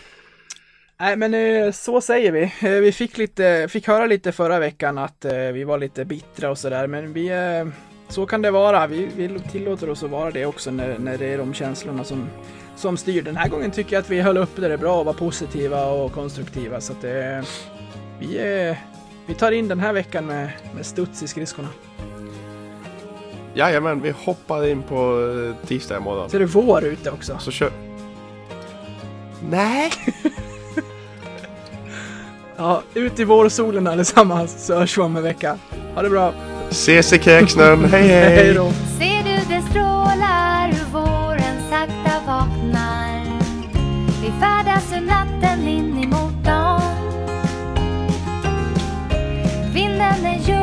Nej, men eh, så säger vi. Eh, Vi fick, lite, fick höra lite förra veckan att eh, vi var lite bittra och sådär, men vi, eh, så kan det vara. Vi, vi tillåter oss att vara det också när, när det är de känslorna som, som styr. Den här gången tycker jag att vi höll upp det bra och var positiva och konstruktiva. Så att det, vi, är, vi tar in den här veckan med, med studs i skridskorna. Jajamän, vi hoppar in på eh, tisdag imorgon. Så är det vår ute också. Så kör... Nej! Ja, ut i vårsolen allesammans så hörs vi om en vecka. Ha det bra! Ses i kräksnön, hej Hej hej! då! Ser du det strålar hur våren sakta vaknar Vi färdas ur natten in emot dagen Vinden är